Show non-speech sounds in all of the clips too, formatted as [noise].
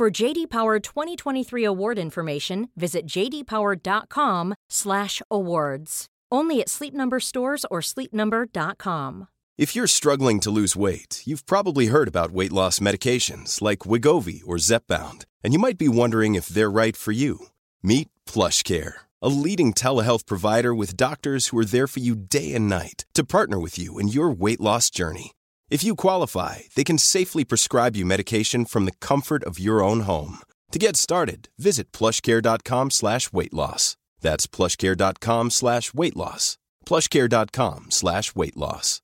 For JD Power 2023 award information, visit jdpower.com/awards. Only at Sleep Number stores or sleepnumber.com. If you're struggling to lose weight, you've probably heard about weight loss medications like Wigovi or Zepbound, and you might be wondering if they're right for you. Meet PlushCare, a leading telehealth provider with doctors who are there for you day and night to partner with you in your weight loss journey. If you qualify, they can safely prescribe you medication from the comfort of your own home. To get started, visit plushcare.com slash weight loss. That's plushcare.com slash weight loss. plushcare.com slash weight loss.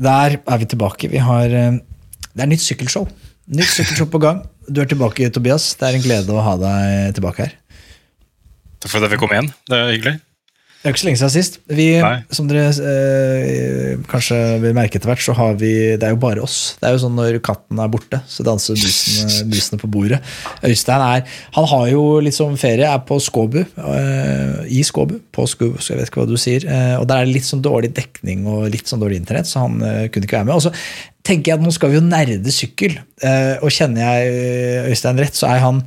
Der er vi tilbake. Vi har, eh, det er nytt sykkelshow. Nytt sykkelshow på gang. Du er tilbake, Tobias. Det er en glede å ha deg tilbake her. Takk for at jeg fikk komme igjen. Det er hyggelig. Det er ikke så lenge siden sist. Vi, som dere eh, kanskje vil merke etter hvert, så har vi Det er jo bare oss. Det er jo sånn når katten er borte, så danser musene, musene på bordet. Øystein er Han har jo litt sånn ferie, er på Skåbu. Eh, I Skåbu. På Skåbu, så jeg vet ikke hva du sier. Eh, og der er det litt sånn dårlig dekning og litt sånn dårlig internett, så han eh, kunne ikke være med. Og så tenker jeg at nå skal vi jo nerde sykkel, eh, og kjenner jeg eh, Øystein rett, så er han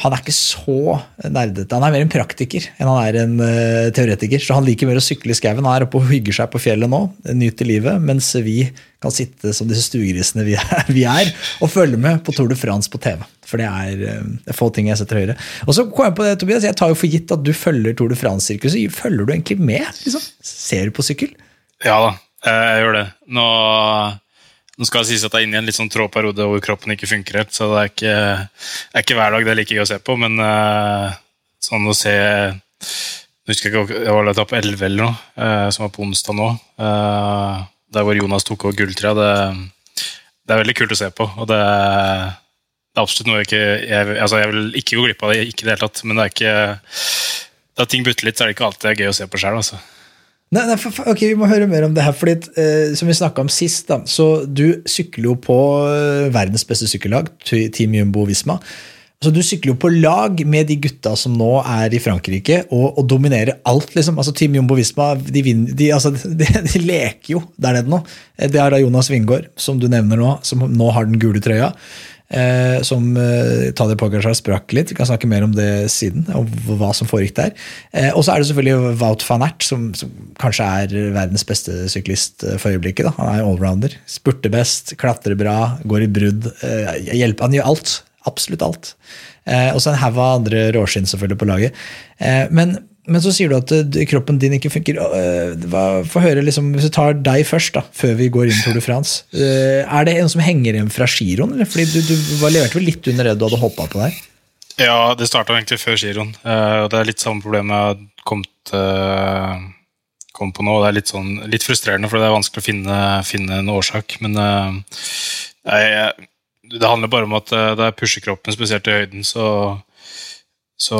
han er ikke så nerdete. Han er mer en praktiker enn han er en uh, teoretiker. Så han liker mer å sykle i skauen. Han er oppe og hygger seg på fjellet nå, nyter livet, mens vi kan sitte som disse stuegrisene vi er, vi er, og følge med på Tour de France på TV. For det er, uh, få ting jeg setter høyere. Og så kom jeg på det, Tobias, jeg tar jo for gitt at du følger Tour de France-sirkuset. Følger du egentlig med? Liksom? Ser du på sykkel? Ja da, eh, jeg gjør det. Nå, nå skal det sies at jeg er inne i en litt sånn trå periode hvor kroppen ikke funker helt, så det er ikke, er ikke hver dag det er like gøy å se på, men eh, sånn å se Jeg husker ikke, det var etappe 11 eller noe, eh, som var på onsdag nå. eh, Der hvor Jonas tok over gulltrea. Det, det er veldig kult å se på. og det, det er absolutt noe jeg ikke jeg, altså jeg vil ikke gå glipp av det, ikke i det hele tatt, men det er ikke da ting butter litt, så er det ikke alltid gøy å se på sjøl. Altså. Nei, nei, for, ok, Vi må høre mer om det her. fordi eh, Som vi snakka om sist, da, så du sykler jo på eh, verdens beste sykkellag, Team Jumbo Visma. Så Du sykler jo på lag med de gutta som nå er i Frankrike og, og dominerer alt. liksom. Altså Team Jumbo Visma de, de, altså, [laughs] de, de leker jo der nede nå. Eh, Det er da Jonas Wingård, som du nevner nå, som nå har den gule trøya. Eh, som eh, Tadej Pogacar sprakk litt. Vi kan snakke mer om det siden, om hva som foregikk der. Eh, og så er det selvfølgelig Wout van Aert, som, som kanskje er verdens beste syklist eh, for øyeblikket. Da. Han er allrounder. Spurter best, klatrer bra, går i brudd. Eh, hjelper, han gjør alt. Absolutt alt. Eh, og så en haug av andre råskinn selvfølgelig på laget. Eh, men, men så sier du at eh, kroppen din ikke funker. Eh, Få høre, liksom, Hvis vi tar deg først, da, før vi går inn i Tour de France. eh, Er det en som henger igjen fra giroen? Fordi du, du leverte vel litt under det du hadde hoppa på der? Ja, det starta egentlig før giroen. det er litt samme problem jeg har kommet, kom på nå. Det er litt, sånn, litt frustrerende, for det er vanskelig å finne, finne en årsak. Men jeg, det handler bare om at det er pushekroppen, spesielt i høyden, så, så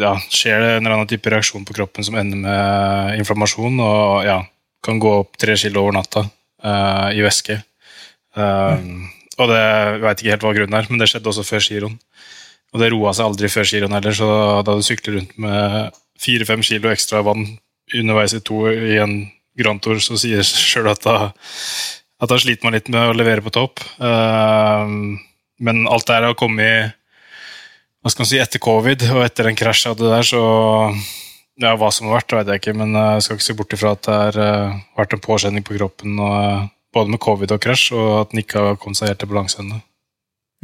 ja, skjer det en eller annen type reaksjon på kroppen som ender med inflammasjon, og ja, kan gå opp tre kilo over natta uh, i væske. Eh, Og det, veit ikke helt hva grunnen er, men det skjedde også før giroen. Og det roa seg aldri før giroen heller, så da du sykler rundt med fire-fem kilo ekstra vann underveis i to i en Grand Tour, så sier det seg sjøl at da, at da sliter man litt med å levere på topp. Uh, men alt det her har kommet hva skal man si, etter covid og etter den krasja jeg det der, så ja, hva som har vært, vet jeg ikke, men jeg skal ikke se bort ifra at det har eh, vært en påkjenning på kroppen, og, eh, både med covid og krasj, og at den ikke har kommet seg helt til balanse ennå.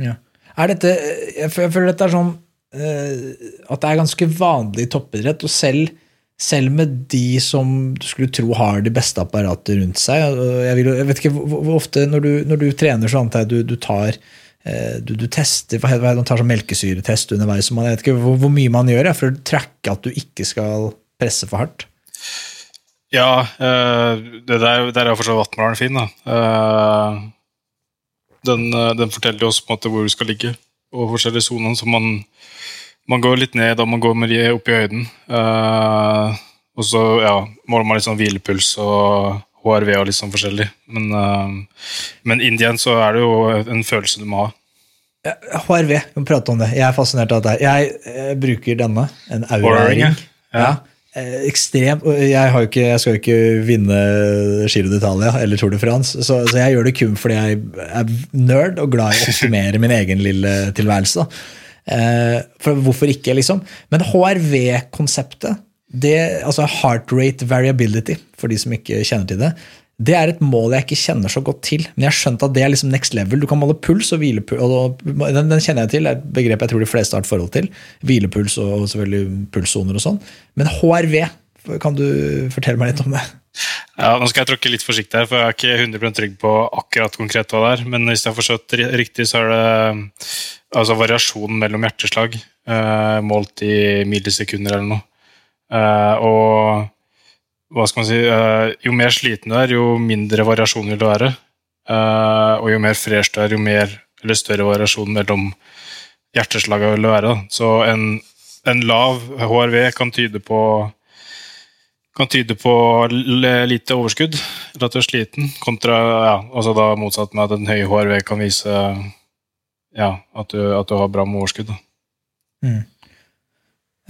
Ja. Er dette, jeg føler dette er sånn eh, at det er ganske vanlig toppidrett, og selv, selv med de som du skulle tro har det beste apparatet rundt seg jeg, vil, jeg vet ikke hvor, ofte når du, når du trener så antar jeg du, du tar eh, du, du tester, man tar sånn melkesyretest underveis. og Man, jeg vet ikke hvor, hvor mye man gjør ja, for å tracke at du ikke skal presse for hardt. Ja, eh, det der, der er for så fin, da. Eh, Den, eh, den forteller oss på en måte hvor du skal ligge, og forskjellige soner. Så man, man, går litt ned da man går med opp i høyden. Og så ja, måler man litt sånn hvilepuls og HRV og litt sånn forskjellig. Men, uh, men Indian så er det jo en følelse du må ha. HRV, vi må prate om det. Jeg er fascinert av dette. Jeg, jeg bruker denne, en aura-ring. Ja. ja. Eh, ekstremt jeg, ikke, jeg, skal jo ikke vinne Giro d'Italia eller Tour de France, så, så, jeg gjør det kun fordi jeg er nerd og glad i å optimere [laughs] min egen lille tilværelse. Eh, for hvorfor ikke, liksom? Men HRV-konseptet, altså heart rate variability, for de som ikke kjenner til det, det er et mål jeg ikke kjenner så godt til. Men jeg har skjønt at det er liksom next level. Du kan måle puls og hvilepuls. Og den, den, kjenner jeg til, det er et begrep jeg tror de fleste har et forhold til. Hvilepuls og selvfølgelig pulssoner og sånn. Men HRV, kan du fortelle meg litt om det? Ja, Nå skal jeg tråkke litt forsiktig her, for jeg er ikke 100 trygg på akkurat konkret hva det er. Men hvis jeg har forstått riktig, så er det altså variasjonen mellom hjerteslag eh, målt i millisekunder eller noe. Eh, og hva skal man si, uh, Jo mer sliten du er, jo mindre variasjon vil det være. Uh, og jo mer fresh du er, jo mer, større variasjon mellom hjerteslagene vil det være. Så en, en, lav HRV kan tyde på kan tyde på lite overskudd, eller at du er sliten, kontra ja, altså da motsatt med at en høy HRV kan vise ja, at, du, at du har bra med overskudd. Mm.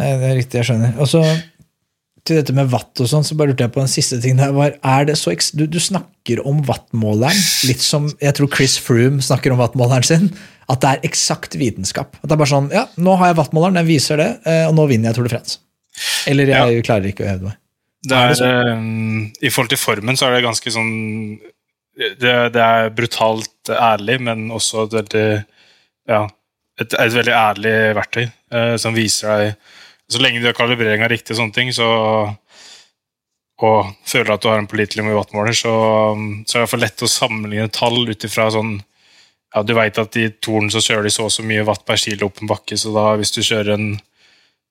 Det er riktig, jeg skjønner. Og så til dette med watt og sånn, så bare lurte jeg på en siste ting der. Var, er det så du, du snakker om wattmåleren litt som jeg tror Chris Froome snakker om wattmåleren sin. At det er eksakt vitenskap. At det er bare sånn Ja, nå har jeg wattmåleren, den viser det, eh, og nå vinner jeg Tour de France. Eller jeg ja. klarer ikke å hevde meg. Det er, er det um, I forhold til formen så er det ganske sånn Det, det er brutalt ærlig, men også et veldig Ja, et, et veldig ærlig verktøy eh, som viser deg så lenge du har kalibreringa riktig, og sånne ting, så, og føler at du har en pålitelig wattmåler, så, så er det for lett å sammenligne tall ut ifra sånn ja, Du veit at i Torn så kjører de så og så mye watt per kilo opp en bakke, så da hvis du kjører en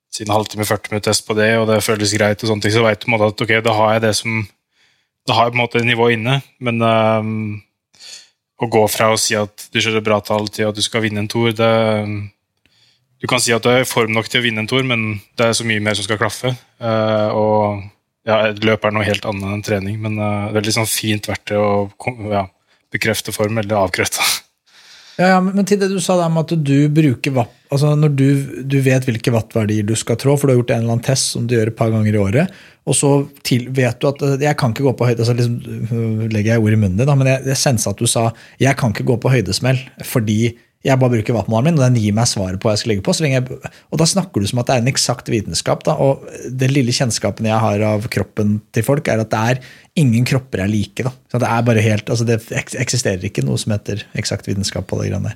siden halvtime, 40 minutter test på det, og det føles greit, og sånne ting, så veit du at ok, da har jeg det som Da har jeg på en måte nivået inne, men um, å gå fra å si at du kjører bra tall, til at du skal vinne en tour, det du kan si at du er i form nok til å vinne en tour, men det er så mye mer som skal klaffe. Uh, og ja, et løp er noe helt annet enn trening, men uh, veldig sånn fint verktøy å ja, bekrefte form eller avkrefte. Ja, ja, men til det du sa der med at du bruker watt altså Når du, du vet hvilke wattverdier du skal trå, for du har gjort en eller annen test som du gjør et par ganger i året, og så til, vet du at eh, Jeg kan ikke gå på høyde altså liksom, legger jeg ord i munnen din, men jeg, jeg sensa at du sa jeg kan ikke gå på høydesmell fordi jeg bare bruker wattmåleren min, og den gir meg svaret på hva jeg skal legge på. Jeg, og da snakker du som at det er en eksakt vitenskap. Da, og Den lille kjennskapen jeg har av kroppen til folk, er at det er ingen kropper er like. Da. Så det er bare helt, altså det eksisterer ikke noe som heter eksakt vitenskap på det greiene.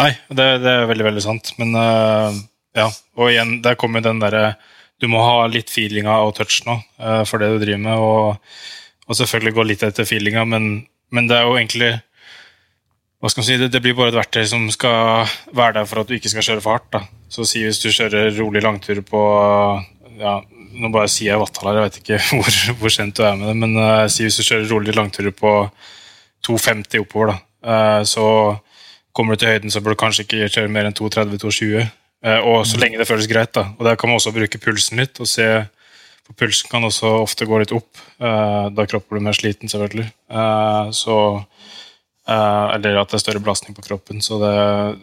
Nei, det, det, er veldig, veldig sant. Men uh, ja, og igjen, der kommer den derre Du må ha litt feelinga og touch nå uh, for det du driver med, og, og selvfølgelig gå litt etter feelinga, men, men det er jo egentlig hva skal man si, det, det, blir bare et verktøy som skal være der for at du ikke skal kjøre for hardt. Da. Så si hvis du kjører rolig langtur på ja, Nå bare sier jeg Vattal her, jeg vet ikke [laughs] hvor, hvor kjent du er med det, men uh, si hvis du kjører rolig langtur på 2,50 oppover, da, uh, så kommer du til høyden, så bør du kanskje ikke kjøre mer enn 2,30-2,20. Uh, og så lenge det føles greit. da. Og Der kan man også bruke pulsen litt. og se for Pulsen kan også ofte gå litt opp. Da kroppen blir mer sliten, selvfølgelig. Så Uh, eller at det er større belastning på kroppen. Så det,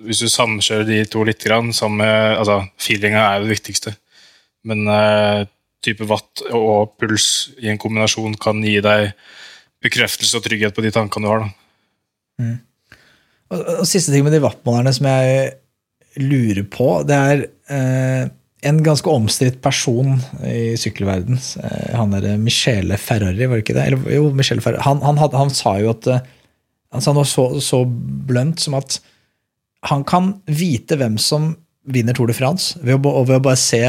hvis du samkjører de to litt, grann, samme, altså feelinga er det viktigste. Men uh, type watt og puls i en kombinasjon kan gi deg bekreftelse og trygghet på de tankene du har. Mm. Og, og, Siste ting med de wattmålerne som jeg lurer på, det er uh, en ganske omstridt person i sykkelverden. han derre Michele Ferrari, var det ikke det? Eller, jo, Michele Ferrari. Han, han, had, han sa jo at han sa noe så, så blønt som at han kan vite hvem som vinner Tour de France ved å, ved å bare se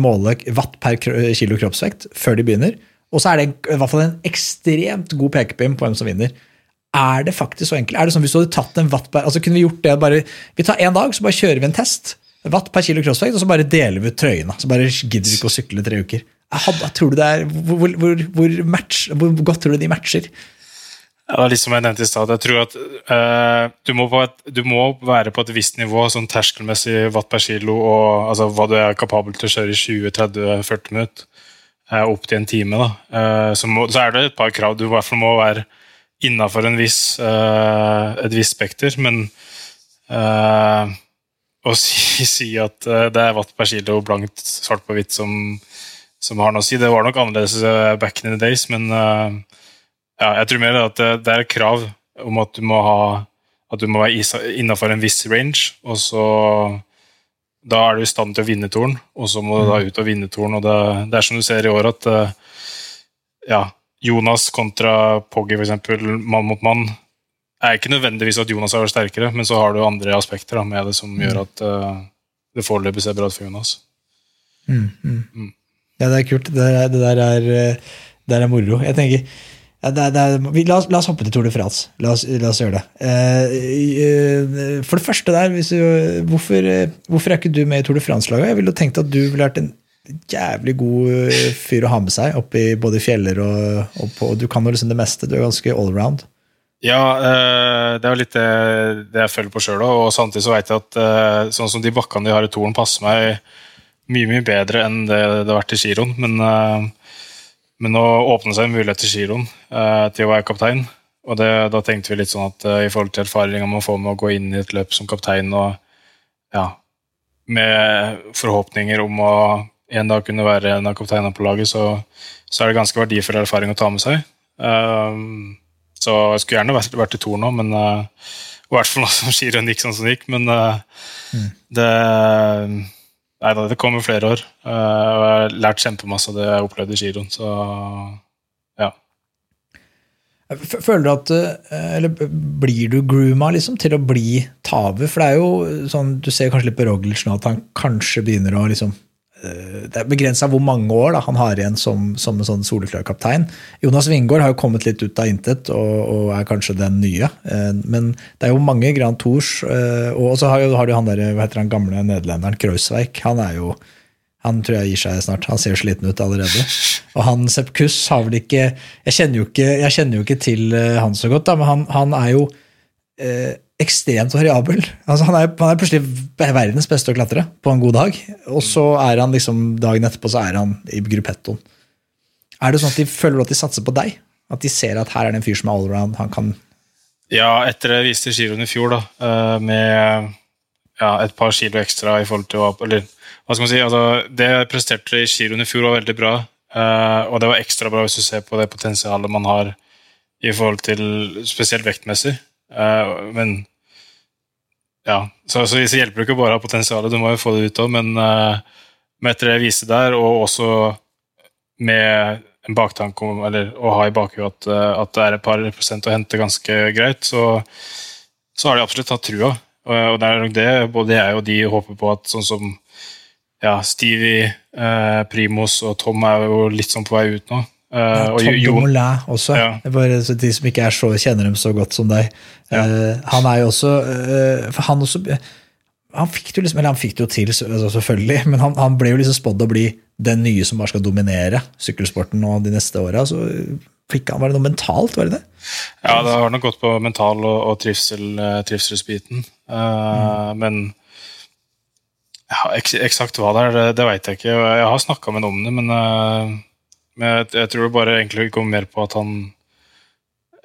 målet måle watt per kilo kroppsvekt før de begynner. Og så er det i hvert fall en ekstremt god pekepinn på hvem som vinner. Er det faktisk så enkelt? Er det sånn Hvis du hadde tatt en watt per altså Kunne vi gjort det bare Vi tar én dag, så bare kjører vi en test. Watt per kilo kroppsvekt, og så bare deler vi ut trøyene. Så bare gidder vi ikke å sykle tre uker. Hadde, tror du det er, hvor, hvor, hvor, match, hvor godt tror du de matcher? Ja, det er litt som jeg nevnte i stad. Jeg tror at uh, du, må et, du, må være på et visst nivå, sånn terskelmessig watt per kilo, og altså, hva du er kapabel til å kjøre i 20-30-40 minutter, uh, opp til en time. da. Uh, så, må, så, er det et par krav. Du i hvert fall må være innafor viss, et visst spekter, men å si, [laughs] si at det er watt per kilo blankt svart på hvitt som, som, har noe å si Det var nok annerledes back in the days, men ja, jeg tror mer at det, er krav om at du må ha at du må være innafor en viss range, og så Da er du i stand til å vinne toren, og så må du da mm. ut og vinne toren. Og det, det, er som du ser i år, at eh, ja, Jonas kontra Poggy, f.eks., mann mot mann, er ikke nødvendigvis at Jonas er sterkere, men så har du andre aspekter da, med det som mm. gjør at uh, det foreløpig ser bra ut for Jonas. Mm, mm. Mm. Ja, det er kult. Det der, det der er, eh, det der er moro. Jeg tenker det, det, vi, la, oss, la, oss, hoppe til Tour de France. La oss, la oss gjøre det. Uh, for det første der, du, hvorfor, hvorfor, er ikke du med i Tour de France-laget? Jeg ville tenkt at du ville vært en jævlig god fyr å ha med seg opp i både fjeller og, og på, Du kan jo liksom det meste. Du er ganske allround. Ja, uh, det er jo litt det, det jeg føler på sjøl òg. Og samtidig så veit jeg at uh, sånn som de bakkene de har i Toren, passer meg mye mye bedre enn det det har vært i giroen. Men men nå åpner seg en mulighet til giroen eh, til å være kaptein. Og det, da tenkte vi litt sånn at eh, i forhold til erfaringa man får med å gå inn i et løp som kaptein og ja, med forhåpninger om å en dag kunne være en av kapteinene på laget, så, så, er det ganske verdifull erfaring å ta med seg. Um, så jeg skulle gjerne vært, vært i Tor nå, men uh, i hvert fall nå som giroen gikk sånn som det gikk. Men uh, mm. det Nei da, det kommer flere år. Uh, og jeg har lært kjempemasse av det jeg opplevde i giroen. Så ja. Føler du at eh, Eller blir du grooma liksom, til å bli taver? For det er jo sånn, du ser kanskje litt på Roglic nå at han kanskje begynner å liksom Eh, det er begrensa hvor mange år da, han har igjen som, som en sånn soleklar kaptein. Jonas Wingård har jo kommet litt ut av intet og, og, er kanskje den nye. Eh, men det er jo mange Grand Tours. Eh, og så har, har du han der, hva heter han gamle nederlenderen Kreuzweik. Han er jo han tror jeg gir seg snart. Han ser sliten ut allerede. Og han Sepp Kuss har vel ikke Jeg kjenner jo ikke, kjenner jo ikke til han så godt, da, men han, han er jo eh, ekstremt variabel. Altså, han, er, han, er, plutselig verdens beste å klatre på en god dag, og så er han liksom, dagen etterpå så er han i gruppettoen. Er det sånn at de føler at de satser på deg? At de ser at her er det en fyr som er allround? han kan... Ja, etter jeg viste giroen i fjor, da, eh, med ja, et par kilo ekstra i forhold til Eller hva skal man si, altså, det jeg presterte i giroen i fjor, var veldig bra. Eh, og det var ekstra bra hvis du ser på det potensialet man har i forhold til spesielt vektmessig. Uh, men ja, så, så, så, hjelper det ikke bare å ha potensialet, du må jo få det ut òg. Men uh, med etter det jeg viste der, og også med en baktanke om, eller å ha i bakhuet at, uh, at, det er et par prosent å hente ganske greit, så, så har de absolutt hatt trua. Og, og det er nok det både jeg og de håper på at sånn som ja, Stevie, Primus og Tom er jo litt sånn på vei ut nå. Uh, Tom Dumoulin også. Ja. Bare de som ikke så, kjenner dem så godt som deg. Ja. Uh, han er jo også uh, For han også han fikk det jo liksom, eller han fikk det jo til, altså selvfølgelig, men han, han ble jo liksom spådd å bli den nye som bare skal dominere sykkelsporten nå de neste åra. Så fikk han, var det noe mentalt, var det det? Ja, det har nok gått på mental og, og trivsel, trivselsbiten. Mm. Men ja, eksakt hva det er, det, det veit jeg ikke. Jeg har snakka med noen om det, men men jeg, jeg, tror det bare egentlig går mer på at han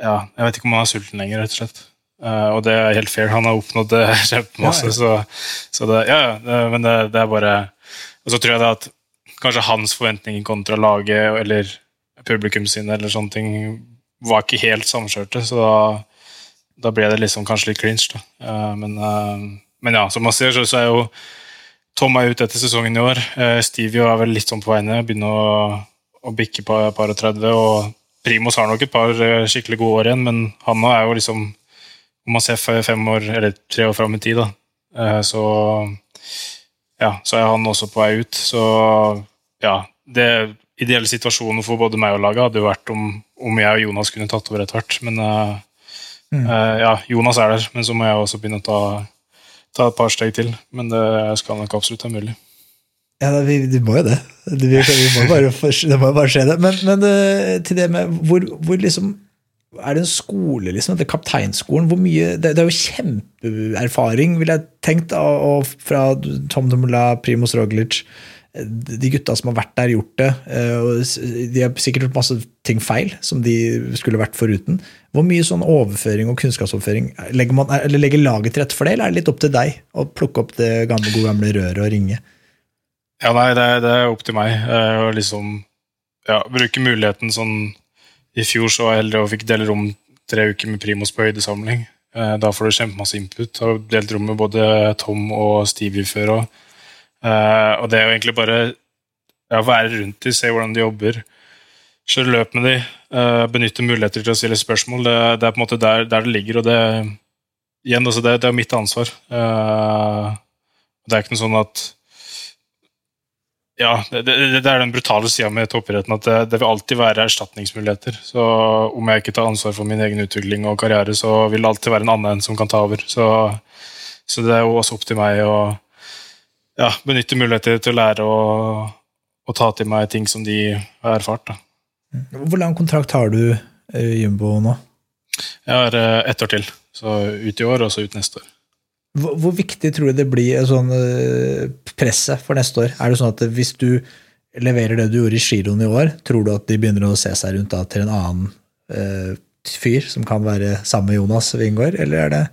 ja, Jeg vet ikke om han er sulten lenger, rett og slett. Uh, og det er helt fair. Han har oppnådd det [laughs] kjempemasse, ja, ja. så, så det, ja, det, men det, det, er bare Og så tror jeg det at kanskje hans forventninger kontra laget eller publikum sine eller sånne ting var ikke helt samkjørte, så da, da ble det liksom kanskje litt cringe. da. Uh, men, uh, men, ja, som man ser, så, så er jo Tom er ute etter sesongen i år. Stevie er vel litt sånn på vegne. Begynner å å bikke på par og 30. Og Primos har nok et par eh, skikkelig gode år igjen, men han er jo liksom Om man ser fem år, eller tre år fram i tid, da, eh, så ja, så er han også på vei ut. Så ja, det ideelle situasjonen for både meg og laget hadde jo vært om, om jeg og Jonas kunne tatt over etter hvert. Men uh, mm. uh, ja, Jonas er der, men så må jeg også begynne å ta, ta et par steg til. Men det skal nok absolutt være mulig. Ja, vi, vi, må jo det. Vi, vi må bare, det må jo bare skje, det. Men, men uh, til det med hvor, hvor, liksom er det en skole, liksom? Det er kapteinskolen. Hvor mye, det, det er jo kjempeerfaring, vil jeg tenkt, og fra Tom Dumoulin, Primoz Roglic de gutta som har vært der, gjort det. Eh, de har sikkert gjort masse ting feil som de skulle vært foruten. Hvor mye sånn overføring og kunnskapsoverføring legger, man, legger laget til rette for det, eller er det litt opp til deg å plukke opp det gamle, gode gamle røret og ringe? Ja, nei, det, det er opp til meg eh, å liksom ja, bruke muligheten sånn I fjor så var jeg heldig og fikk dele rom tre uker med Primus på høydesamling. Eh, da får du kjempemasse input. Har delt rom med både Tom og Stevie før òg. Uh, og det er jo egentlig bare ja, være rundt dem, se hvordan de jobber. Kjøre løp med dem, benytte muligheter til å stille spørsmål. Det, det, er på en måte der, der det ligger, og det, igjen, altså det, det er mitt ansvar. Det er ikke noe sånn at ja, det, det, det, er den brutale sida med toppidretten at det, det, vil alltid være erstatningsmuligheter. Så Om jeg ikke tar ansvar for min egen utvikling og karriere, så vil det alltid være en annen som kan ta over. Så, så det er jo også opp til meg å ja, benytte muligheter til å lære og, og, ta til meg ting som de har erfart. Da. Hvor lang kontrakt har du i Jumbo nå? Jeg har eh, ett år til. Så ut i år, og så ut neste år. Hvor, hvor viktig tror du det blir sånn eh, presset for neste år? Er det sånn at hvis du leverer det du gjorde i giroen i år, tror du at de begynner å se seg rundt da, til en annen eh, fyr som kan være samme Jonas Wingård, eller er det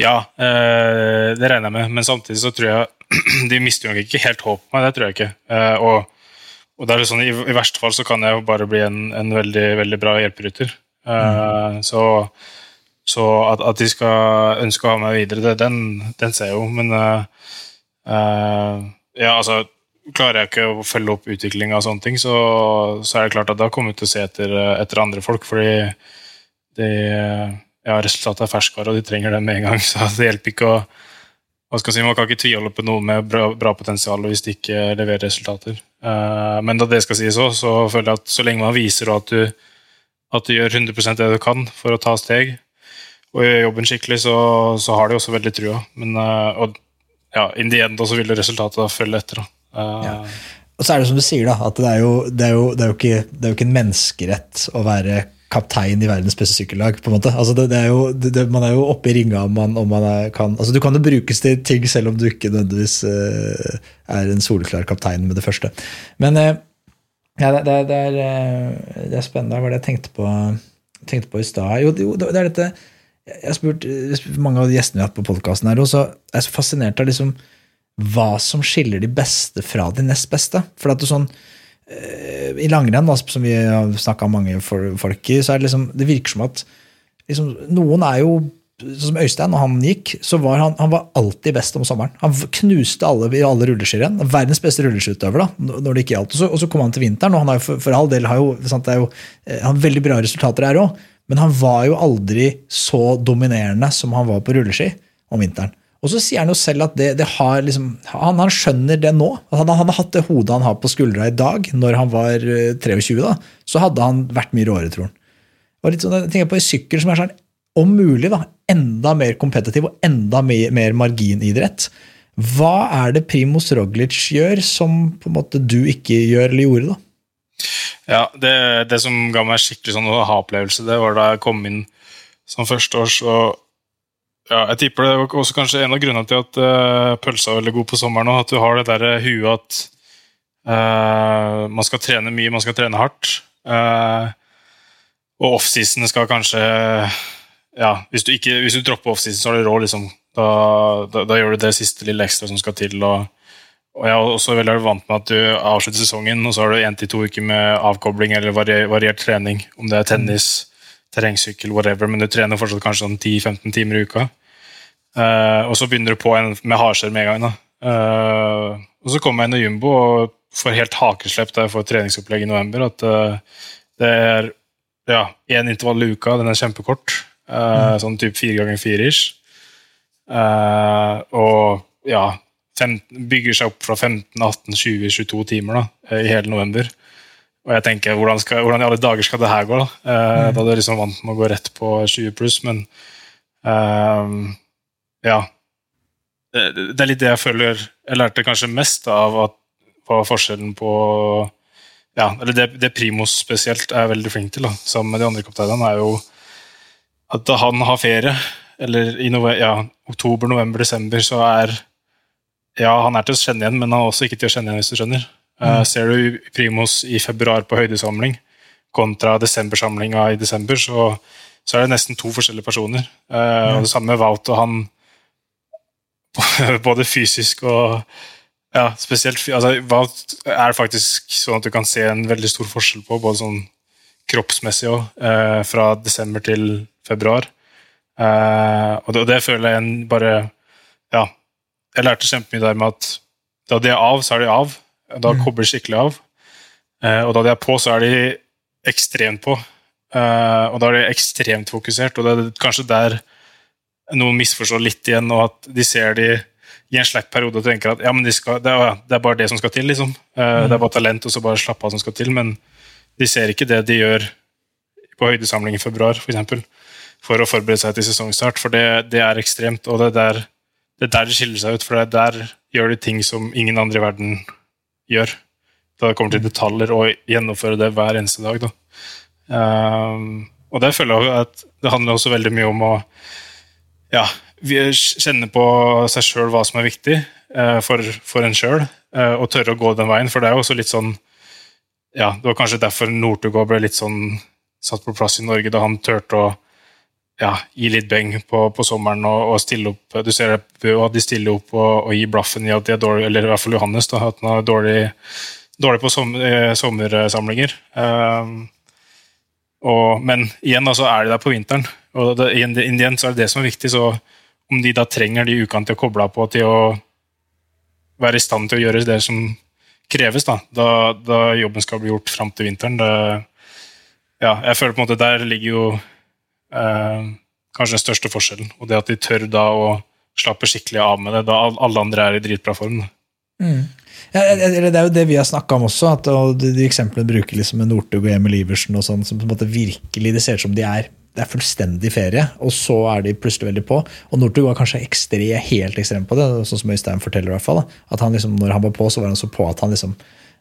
Ja, eh, det regner jeg med, men samtidig så tror jeg [clears throat] de mister jo ikke helt håp på meg, det tror jeg ikke. Eh, og, og det er sånn, i, i, verste fall så kan jeg jo bare bli en, en veldig, veldig bra hjelperytter. Uh, mm. Så, så at, at, de skal ønske å ha meg videre, det, den, den ser jeg jo. Men uh, ja, altså Klarer jeg ikke å følge opp utviklinga av sånne ting, så, så, er det klart at da kommer jeg til å se etter, etter andre folk. fordi de, ja, resultatet er ferskvare, og de trenger det med en gang. [laughs] Så det hjelper ikke å hva skal jeg si, Man kan ikke tviholde på noe med bra, bra potensial hvis de ikke leverer resultater. Uh, men da det skal sies òg, så føler jeg at så lenge man viser at du, at du gjør 100% det du kan for å ta steg, og gjør jobben skikkelig, så, så har de også veldig trua. Men uh, og, ja, in the end så vil resultatet følge etter. Uh, ja. Og så er det som du sier, da, at det er jo, det er jo, ikke, en menneskerett å være kaptein i verdens beste sykkellag. på en måte. Altså det, er jo, man er jo oppe i ringa om man, om man er, kan altså Du kan jo brukes til ting selv om du ikke nødvendigvis uh, er en soleklar kaptein med det første. Men uh, ja, det, er, det, er, spennende. Hva var det jeg tenkte på, tenkte på i stad? Jo, jo, det er dette Jeg har spurt mange av gjestene vi har hatt på podkasten, og så er jeg så fascinert av liksom hva som skiller de beste fra de nest beste. For at er sånn Eh, I langrenn, som vi har snakka om mange folk i, så er det liksom Det virker som at liksom, noen er jo som Øystein, når han gikk, så var han, han var alltid best om sommeren. Han knuste alle i alle rulleskirenn. Verdens beste rulleskiutøver, da, når det ikke gjaldt. Og så, og så kom han til vinteren, og han har for, for all del har jo, sant, jo, eh, han har veldig bra resultater her òg, men han var jo aldri så dominerende som han var på rulleski om vinteren. Og så sier han jo selv at det, det har liksom, han, han, skjønner det nå. Han, han, har hatt det hodet han har på skuldra i dag, når han var 23, eh, da, så hadde han vært mye råere, tror han. Og litt sånn, jeg tenker på en sykkel som er sånn, om mulig da, enda mer kompetitiv og enda mer, mer marginidrett. Hva er det Primus Roglic gjør som på en måte du ikke gjør eller gjorde? da? Ja, Det, det som ga meg skikkelig sånn ha-opplevelse, det var da jeg kom inn som førsteårs. og ja, jeg tipper det var også kanskje en av grunnene til at uh, pølsa er veldig god på sommeren. At du har det der huet at uh, man skal trene mye, man skal trene hardt. Uh, og offseason skal kanskje ja, Hvis du, ikke, hvis du dropper offseason, så har du råd. Liksom. Da, da, da, gjør du det siste lille ekstra som skal til. Og, og jeg er også veldig vant med at du avslutter sesongen, og så har du én til to uker med avkobling eller variert, trening. Om det er tennis, terrengsykkel, whatever, men du trener fortsatt kanskje sånn 10-15 timer i uka. Uh, og så begynner du på en med hardskjell med en gang. Uh, og så kommer jeg inn i Jumbo og får helt hakeslepp da jeg får treningsopplegg i november. At uh, det er ja, én intervall i uka, den er kjempekort. Mm. Sånn type fire ganger fire ish. og ja, fem, bygger seg opp fra 15, 18, 20, 22 timer da, i hele november. Og jeg tenker, hvordan, skal, hvordan, i alle dager skal det her gå? Da, uh, mm. da er du liksom vant med å gå rett på 20 pluss, men uh, ja. Det, det, er litt det jeg føler Jeg lærte kanskje mest av at var forskjellen på ja, eller det, det Primos spesielt er veldig flink til, da, sammen med de andre kapteinene, er jo at han har ferie, eller i ja, oktober, november, desember, så er Ja, han er til å kjenne igjen, men han er også ikke til å kjenne igjen, hvis du skjønner. Uh, ser du Primos i februar på høydesamling kontra desembersamlinga i desember, så, så, er det nesten to forskjellige personer. Uh, og Det samme med Wout og han [laughs] både fysisk og ja, spesielt altså, Wout er faktisk sånn at du kan se en veldig stor forskjell på, både sånn kroppsmessig òg, uh, fra desember til februar. og det, og det føler jeg en bare jeg lærte kjempemye der med at da de er av, så er de av. Da mm. kobler skikkelig av. Uh, og da de er på, så er de ekstremt på. Uh, og da er de ekstremt fokusert, og det er kanskje der noen misforstår litt igjen, og at de ser de i en slapp periode og tenker at ja, men de skal, det, er, det, er, bare det som skal til. liksom. Mm. Det er bare talent og så bare slappe av som skal til, men de ser ikke det de gjør på høydesamling i februar, f.eks. For, eksempel, for å forberede seg til sesongstart, for det, det er ekstremt. og det er, der, det er der det skiller seg ut, for er der gjør de ting som ingen andre i verden gjør. Da det kommer til detaljer, og gjennomføre det hver eneste dag. Da. Um, og det føler jeg at det handler også veldig mye om å ja, kjenne på seg sjøl hva som er viktig uh, for, for, en sjøl, uh, og tørre å gå den veien. For det er jo også litt sånn ja, Det var kanskje derfor Northug ble litt sånn satt på plass i Norge, da han turte å ja, gi litt beng på, på sommeren og, og, stille opp. Du ser at de stiller opp og, og gir blaffen i at de er dårlige, eller i hvert fall Johannes, da, at han er dårlig, dårlig på som, eh, sommersamlinger. Um, og, men igjen så er de der på vinteren, og det, igjen så er det det som er viktig. så Om de da trenger de ukene til å koble av på til å være i stand til å gjøre det som kreves, da, da, da jobben skal bli gjort fram til vinteren det, ja, Jeg føler på en måte der ligger jo eh, kanskje den største forskjellen. Og det at de tør da å slappe skikkelig av med det, da alle andre er i dritbra form. Mm. Ja, det er jo det vi har snakka om også, at de, eksemplene bruker liksom Northug og Emil Iversen og sånn, som på en måte virkelig det ser ut som de er det er fullstendig ferie, og så er de plutselig veldig på. Og Northug var kanskje ekstre, helt ekstrem på det, sånn som Øystein forteller. i hvert fall. At han liksom, Når han var på, så var han så på at han liksom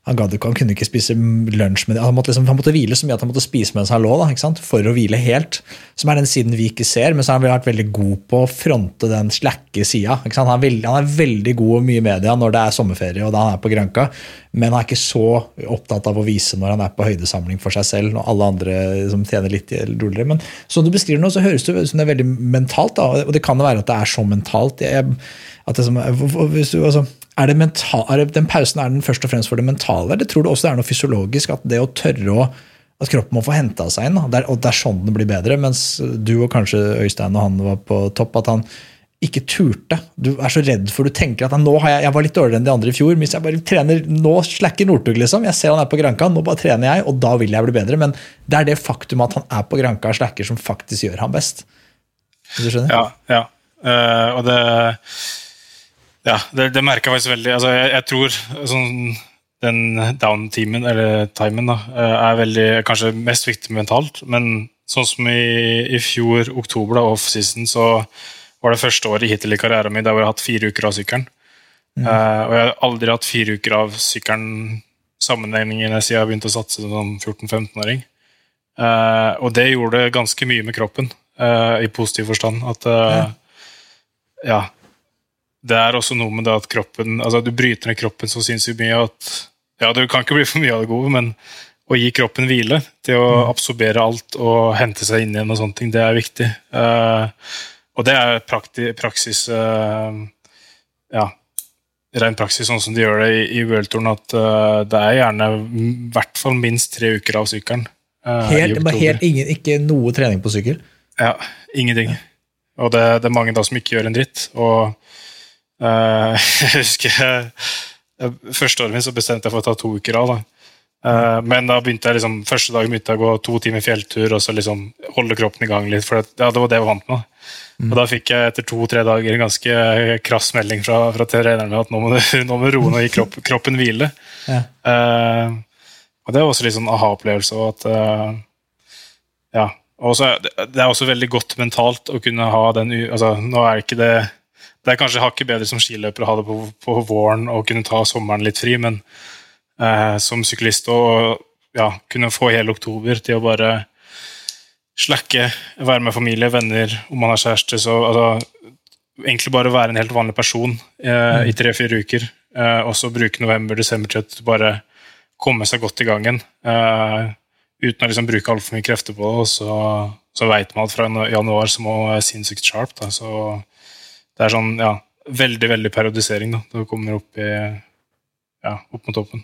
han, gadd, han, kunne ikke spise lunsj med Han måtte, liksom, han måtte hvile så mye at han måtte spise mens han lå, da, for å hvile helt. Som er den siden vi ikke ser, men så har han vært veldig god på å fronte den slakke sida. Han, han, er veldig god og mye i media når det er sommerferie og da han er på Granka, men han er ikke så opptatt av å vise når han er på høydesamling for seg selv, når alle andre som tjener litt roligere. Men som du beskriver nå, så høres det ut som det er veldig mentalt, da, og det kan jo være at det er så mentalt. Jeg, at det som, altså, er, mental, er det, den pausen er den først og fremst for det mentale, eller tror du også det er noe fysiologisk? At det å tørre å at kroppen må få henta seg inn, der, og det er sånn den blir bedre. Mens du og kanskje Øystein og han var på topp, at han ikke turte. Du er så redd for du tenker at nå har jeg, jeg var litt dårligere enn de andre i fjor. Hvis jeg bare trener, Nå slacker Northug, liksom. Jeg ser han er på Granka, nå bare trener jeg, og da vil jeg bli bedre. Men det er det faktum at han er på Granka og slacker, som faktisk gjør han best. Hvis du skjønner? Ja, ja. Uh, og det ja, det, det merker jeg faktisk veldig. Altså, jeg, jeg, tror sånn, den down-timen, eller timen, da, eh, er veldig, kanskje mest viktig mentalt. Men sånn som i, i fjor, oktober, da, off-season, så var det første året hittil i karrieren min der hvor jeg har hatt fire uker av sykkelen. Mm. Uh, og jeg har aldri hatt fire uker av sykkelen sammenhengende siden jeg begynte å satse som 14-15-åring. Uh, eh, og det gjorde ganske mye med kroppen, uh, i positiv forstand. At ja. ja det er også noe med det at kroppen altså Du bryter ned kroppen så sinnssykt mye at ja, det kan ikke bli for mye av det gode, men å gi kroppen hvile til å mm. absorbere alt og hente seg inn igjen, og sånne ting, det er viktig. Uh, og det er praksis uh, Ja, ren praksis, sånn som de gjør det i, i Worldtouren, at uh, det er gjerne i hvert fall minst tre uker av sykkelen. helt, helt ingen, ikke noe trening på sykkel? Ja, ingenting. Ja. Og det, det, er mange da som ikke gjør en dritt. og Uh, [laughs] jeg husker Første året mitt så bestemte jeg for å ta to uker av. da. Uh, men da begynte jeg liksom, første dagen begynte jeg å gå to timer fjelltur og så liksom holde kroppen i gang litt. for det, ja, det var det jeg var vant med. Mm. Og Da fikk jeg etter to-tre dager en ganske krass melding fra, fra treneren at nå må du, [laughs] nå må roe ned og gi kropp, kroppen hvile. Ja. Uh, og Det var også litt sånn aha-opplevelse. at ja, også, Det er også veldig godt mentalt å kunne ha den altså, Nå er ikke det det er kanskje hakket bedre som skiløper å ha det på, på, våren og kunne ta sommeren litt fri, men eh, som syklist å ja, kunne få hele oktober til å bare slakke, være med familie, venner, om man har kjæreste. så altså, Egentlig bare være en helt vanlig person eh, i tre-fire uker. Eh, og så bruke november-desember til å bare komme seg godt i gangen. Eh, uten å liksom bruke altfor mye krefter på det. Og så, så veit man at fra januar så må være sinnssykt sharp. Da. Så det er sånn, ja, veldig, veldig periodisering. da. Det kommer opp, i, ja, opp mot toppen.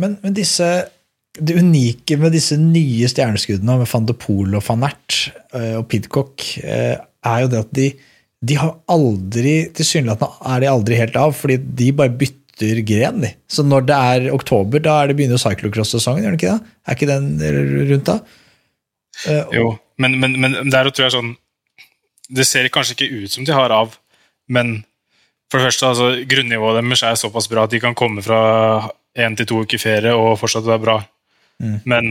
Men, men disse det unike med disse nye stjerneskuddene, med van de Poel og van Ert eh, og Pidcock, eh, er jo det at de, de har aldri Tilsynelatende er de aldri helt av, fordi de bare bytter gren. De. Så når det er oktober, da er det begynner cyclocross-sesongen, gjør det ikke det? Er ikke den rundt da? Uh, jo, men, men, men der tror jeg sånn Det ser kanskje ikke ut som de har av, men for det første, altså, grunnivået deres er såpass bra at de kan komme fra én til to uker ferie og fortsatt være bra. Mm. Men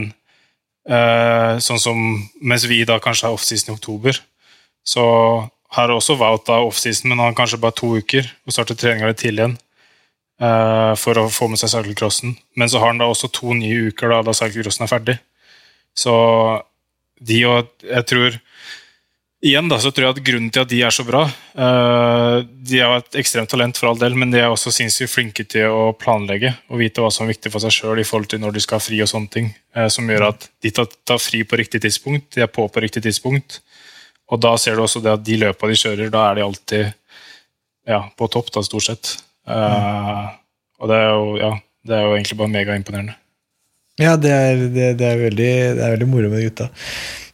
eh, sånn som mens vi da kanskje har offseason i oktober, så har også Wout da offseason, men han har kanskje bare to uker og starter treninga litt tidlig igjen. eh, for å få med seg cyclecrossen. Men så har han da også to nye uker da, da cyclecrossen er ferdig. Så de og Jeg tror Igjen da, så tror jeg at grunnen til at de er så bra uh, De har et ekstremt talent, for all del, men de er også sinnssykt flinke til å planlegge og vite hva som er viktig for seg sjøl i forhold til når de skal ha fri og sånne ting. Uh, som gjør at de tar, fri på riktig tidspunkt, de er på på riktig tidspunkt. Og da ser du også det at de løpa de kjører, da er de alltid ja, på topp, da, stort sett. Uh, og det er, jo, ja, det er jo egentlig bare megaimponerende. Ja, det er, det, det, er veldig, det er veldig moro med gutta.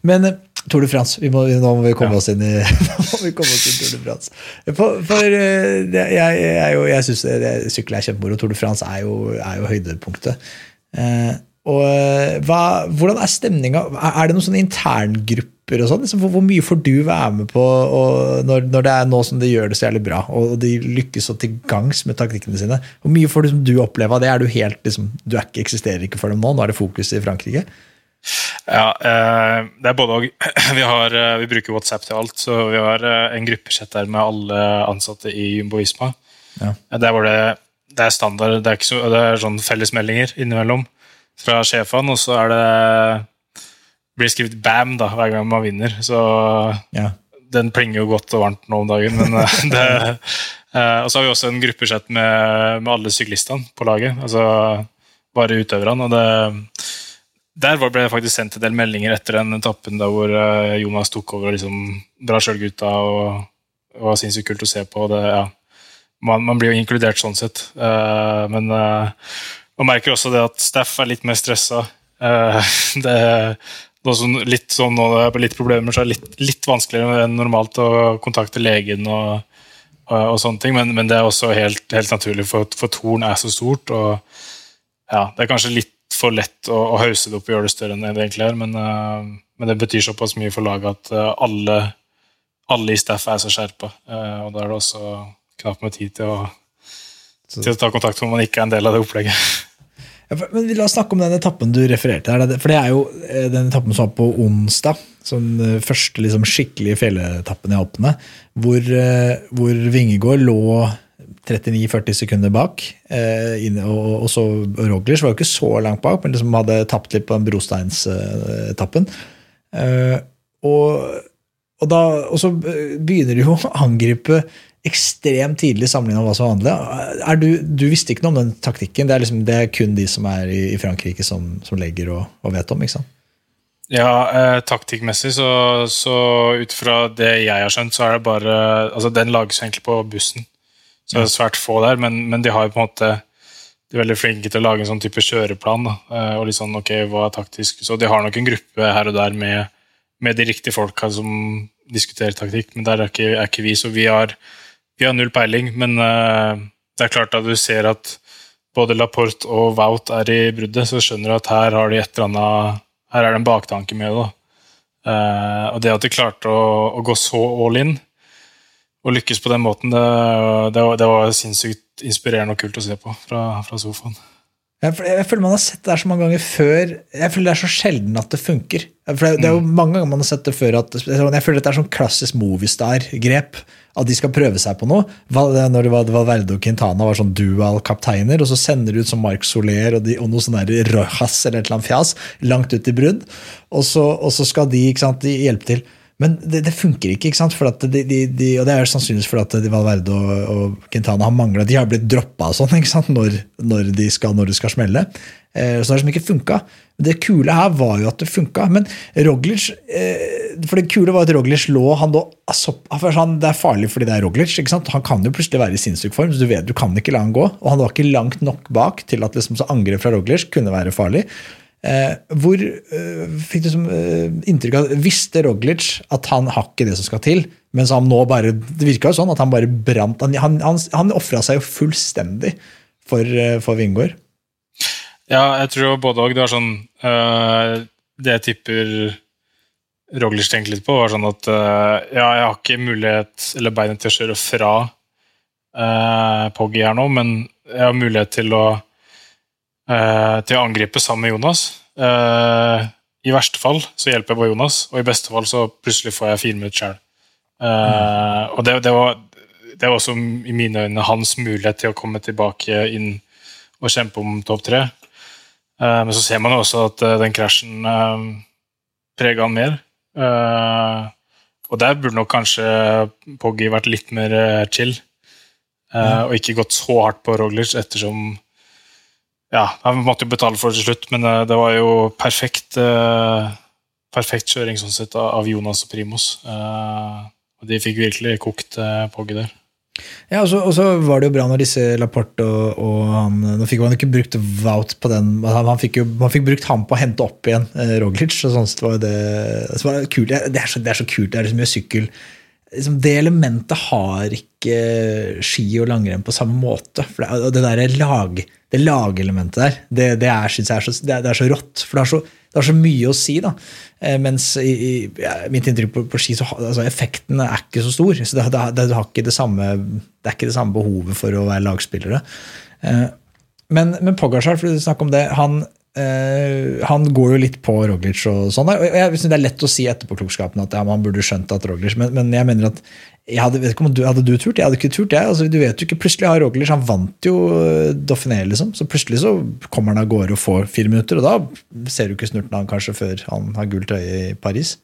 Men Tour de France. Vi må, nå må vi komme ja. oss inn i [laughs] komme oss inn Tour de France. For, for eh, det, jeg, jeg, jeg syns sykkel er kjempemoro. Tour de France er jo, er jo høydepunktet. Eh, og eh, hva, Hvordan er stemninga? Er det noen sånne interngrupper? og sånn? Liksom, hvor, hvor, mye får du være med på når, når, det er nå som de gjør det så jævlig bra, og de lykkes så til gangs med taktikkene sine? Hvor mye får du, du oppleve av det? Er du helt, liksom, du er ikke, eksisterer ikke for dem nå? Nå er det fokus i Frankrike? Ja, eh, det er både og. [clears throat] Vi, eh, vi, bruker WhatsApp til alt, så vi har eh, en gruppesett der med alle ansatte i Jumbo Visma. Ja. Der var det, det, er standard, det er, så, det er sånn fellesmeldinger innimellom fra sjefene, og så er det blir skrevet 'bam' da, hver gang man vinner. Så ja. den plinger jo godt og varmt nå om dagen. Men [laughs] det, og så har vi også en gruppesett med, med alle syklistene på laget. Altså bare utøverne. og det der ble jeg faktisk sendt en del meldinger etter den etappen da hvor uh, Jonas tok over og liksom drar sjøl gutta og og var sinnssykt kult å se på. Det, ja. man, man, blir jo inkludert sånn sett. Uh, men uh, man merker også det at Staff er litt mer stressa. [laughs] det er litt sånn nå det er litt problemer, så er det litt, litt vanskeligere enn normalt å kontakte legen og, og, og sånne ting. Men, men, det er også helt, helt naturlig, for, for Torn er så stort. og ja, Det er kanskje litt for lett å, å hause det opp og gjøre det større enn det egentlig er. Men, uh, men det betyr såpass mye for laget at uh, alle, alle, i staff er så skjerpa. Uh, og da er det også knapt med tid til å, til å ta kontakt når man ikke er en del av det opplegget. Men La oss snakke om den etappen du refererte her. For det er jo den etappen som var på onsdag. Som første liksom, skikkelige fjelletappen i Alpene. Hvor, hvor Vingegård lå 39-40 sekunder bak. Eh, og, så Roglers var jo ikke så langt bak, men liksom hadde tapt litt på den brosteinsetappen. Eh, og, og, da, og så begynner de jo [laughs] å angripe ekstremt tidlig sammenlignet med hva som var vanlig. Du, du, visste ikke noe om den taktikken? Det er, liksom, det er kun de som er i, i Frankrike, som, som legger og, og, vet om? ikke sant? Ja, eh, taktikkmessig så, så ut fra det jeg har skjønt, så er det bare altså Den lages egentlig på bussen. Så det er svært få der, men, men, de har på en måte de er veldig flinke til å lage en sånn type kjøreplan. Da. Eh, og litt sånn, ok, hva er taktisk? Så de har nok en gruppe her og der med, med de riktige folka som diskuterer taktikk, men der er ikke, er ikke vi. Så vi har, vi har, null peiling. Men uh, det er klart at du ser at både Laporte og Wout er i bruddet, så skjønner du at her har de et eller annet Her er det en baktanke med det. Uh, og det at de klarte å, å gå så all in, å lykkes på den måten, det, det, var, det, var, sinnssykt inspirerende og kult å se på fra, fra sofaen. Jeg, jeg føler man har sett det her så mange ganger før. Jeg føler det er så sjelden at det funker. For det, det er jo Mm. mange ganger man har sett det før at Jeg føler dette er sånn klassisk Movistar-grep. At de skal prøve seg på noe. Når det var Valverde og Quintana var sånn dual-kapteiner, og så sender de ut som Marc Soler og, de, og noe sånn Rojas eller et eller annet fjas langt ut i brudd, og så, og så skal de, sant, de hjelpe til. Men det, det funker ikke, ikke sant? De, de, de, og det er sannsynligvis fordi at de Valverde og, og Quintana har mangla De har blitt droppa sånn? [laughs] Når, når, de skal, når skal smelle. Eh, så det har ikke funka. Det kule her var jo at det funka. Men Roglic eh, For det kule var at Roglic lå han lå, altså, Det er farlig fordi det er Roglic. ikke sant? Han kan jo plutselig være i sinnssyk form, så du vet du kan ikke la han gå. Og han var ikke langt nok bak til at liksom, angrep fra Roglic kunne være farlig. Eh, hvor eh, fikk du som, eh, inntrykk av Visste Roglic at han har ikke det som skal til? Mens han nå bare Det virka jo sånn at han bare brant Han, han, han, han ofra seg jo fullstendig for, for Vingård. Ja, jeg tror både og. Det var sånn øh, Det jeg tipper Roglic tenkte litt på, var sånn at øh, ja, jeg har ikke mulighet eller beinet til å kjøre fra øh, Poggy her nå, men jeg har mulighet til å til å angripe sammen med Jonas. Øh, I verste fall så hjelper jeg bare Jonas, og i beste fall så plutselig får jeg fire minutter sjøl. Og det, det, var, det var også i mine øyne hans mulighet til å komme tilbake inn og kjempe om topp tre. Eh, men så ser man jo også at eh, den krasjen prega han mer. Eh, og der burde nok kanskje Poggy vært litt mer eh, chill. eh, Og ikke gått så hardt på Roglic, ettersom Ja, han måtte jo betale for det til slutt, men eh, det var jo perfekt eh, Perfekt kjøring sånn sett av Jonas og Primos. Eh, de fikk virkelig kokt Pogge der. Ja, og så, og så var det jo bra når disse Laporte og, og han Nå fikk man ikke brukt Wout på den Han, han fikk jo, man fikk brukt ham på å hente opp igjen eh, Roglic. og sånn så var det, så var det, kult. Det, er så, det er så kult. Det er så mye sykkel. Liksom, det elementet har ikke ski og langrenn på samme måte. For det, det der lag, det lagelementet der, det, det, er, synes jeg er så, det, er, er så rått. For det er så, det har så mye å si. da. Eh, mens i, i ja, mitt inntrykk på, på ski, så altså, effekten er ikke så stor. så det, har ikke det, samme, det er ikke det samme behovet for å være lagspillere. Eh, men, men Pogasjar, for å snakke om det, han, eh, han går jo litt på Roglic og sånn. og Jeg synes Det er lett å si etterpåklokskapen at ja, man burde skjønt at Roglic Men, men jeg mener at jeg hadde, vet ikke om du, hadde du turt? Jeg hadde ikke turt. Jeg. Altså, du vet jo ikke, Plutselig har Roglic Han vant jo eh, Dauphiné, liksom. Så plutselig så kommer han av gårde og får fire minutter, og da ser du ikke snurten av han kanskje før han har gult øye i Paris.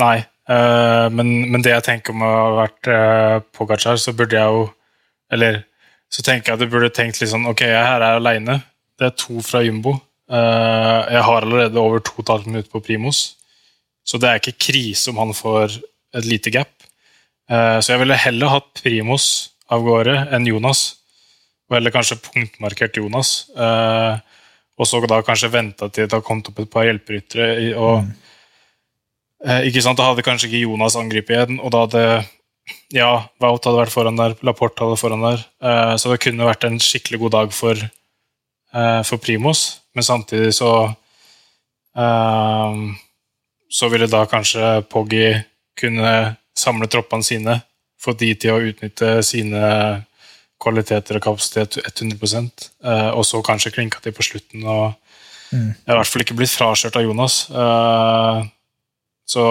Nei, eh, men, men det jeg tenker om å ha vært uh, Pogacar, så burde jeg jo Eller så tenker jeg at du burde tenkt litt sånn Ok, jeg her er aleine. Det er to fra Jumbo. Eh, jeg har allerede over to og et halvt minutt på Primus, så det er ikke krise om han får et lite gap. Eh, så jeg ville heller hatt Primus av gårde enn Jonas. Og heller kanskje punktmarkert Jonas. Eh, og så da kanskje venta til det har kommet opp et par hjelperyttere. og mm. ikke sant, Da hadde kanskje ikke Jonas angrepet igjen, og da hadde ja, Wout hadde vært foran der, Laporte hadde foran der. Så det kunne vært en skikkelig god dag for, for Primos, men samtidig så eh, Så ville da kanskje Poggy kunne samle troppene sine, få de til å utnytte sine kvaliteter og kapasitet 100 eh, og så kanskje klinka til på slutten. og Mm. Jeg har i hvert fall ikke blitt frakjørt av Jonas. eh, så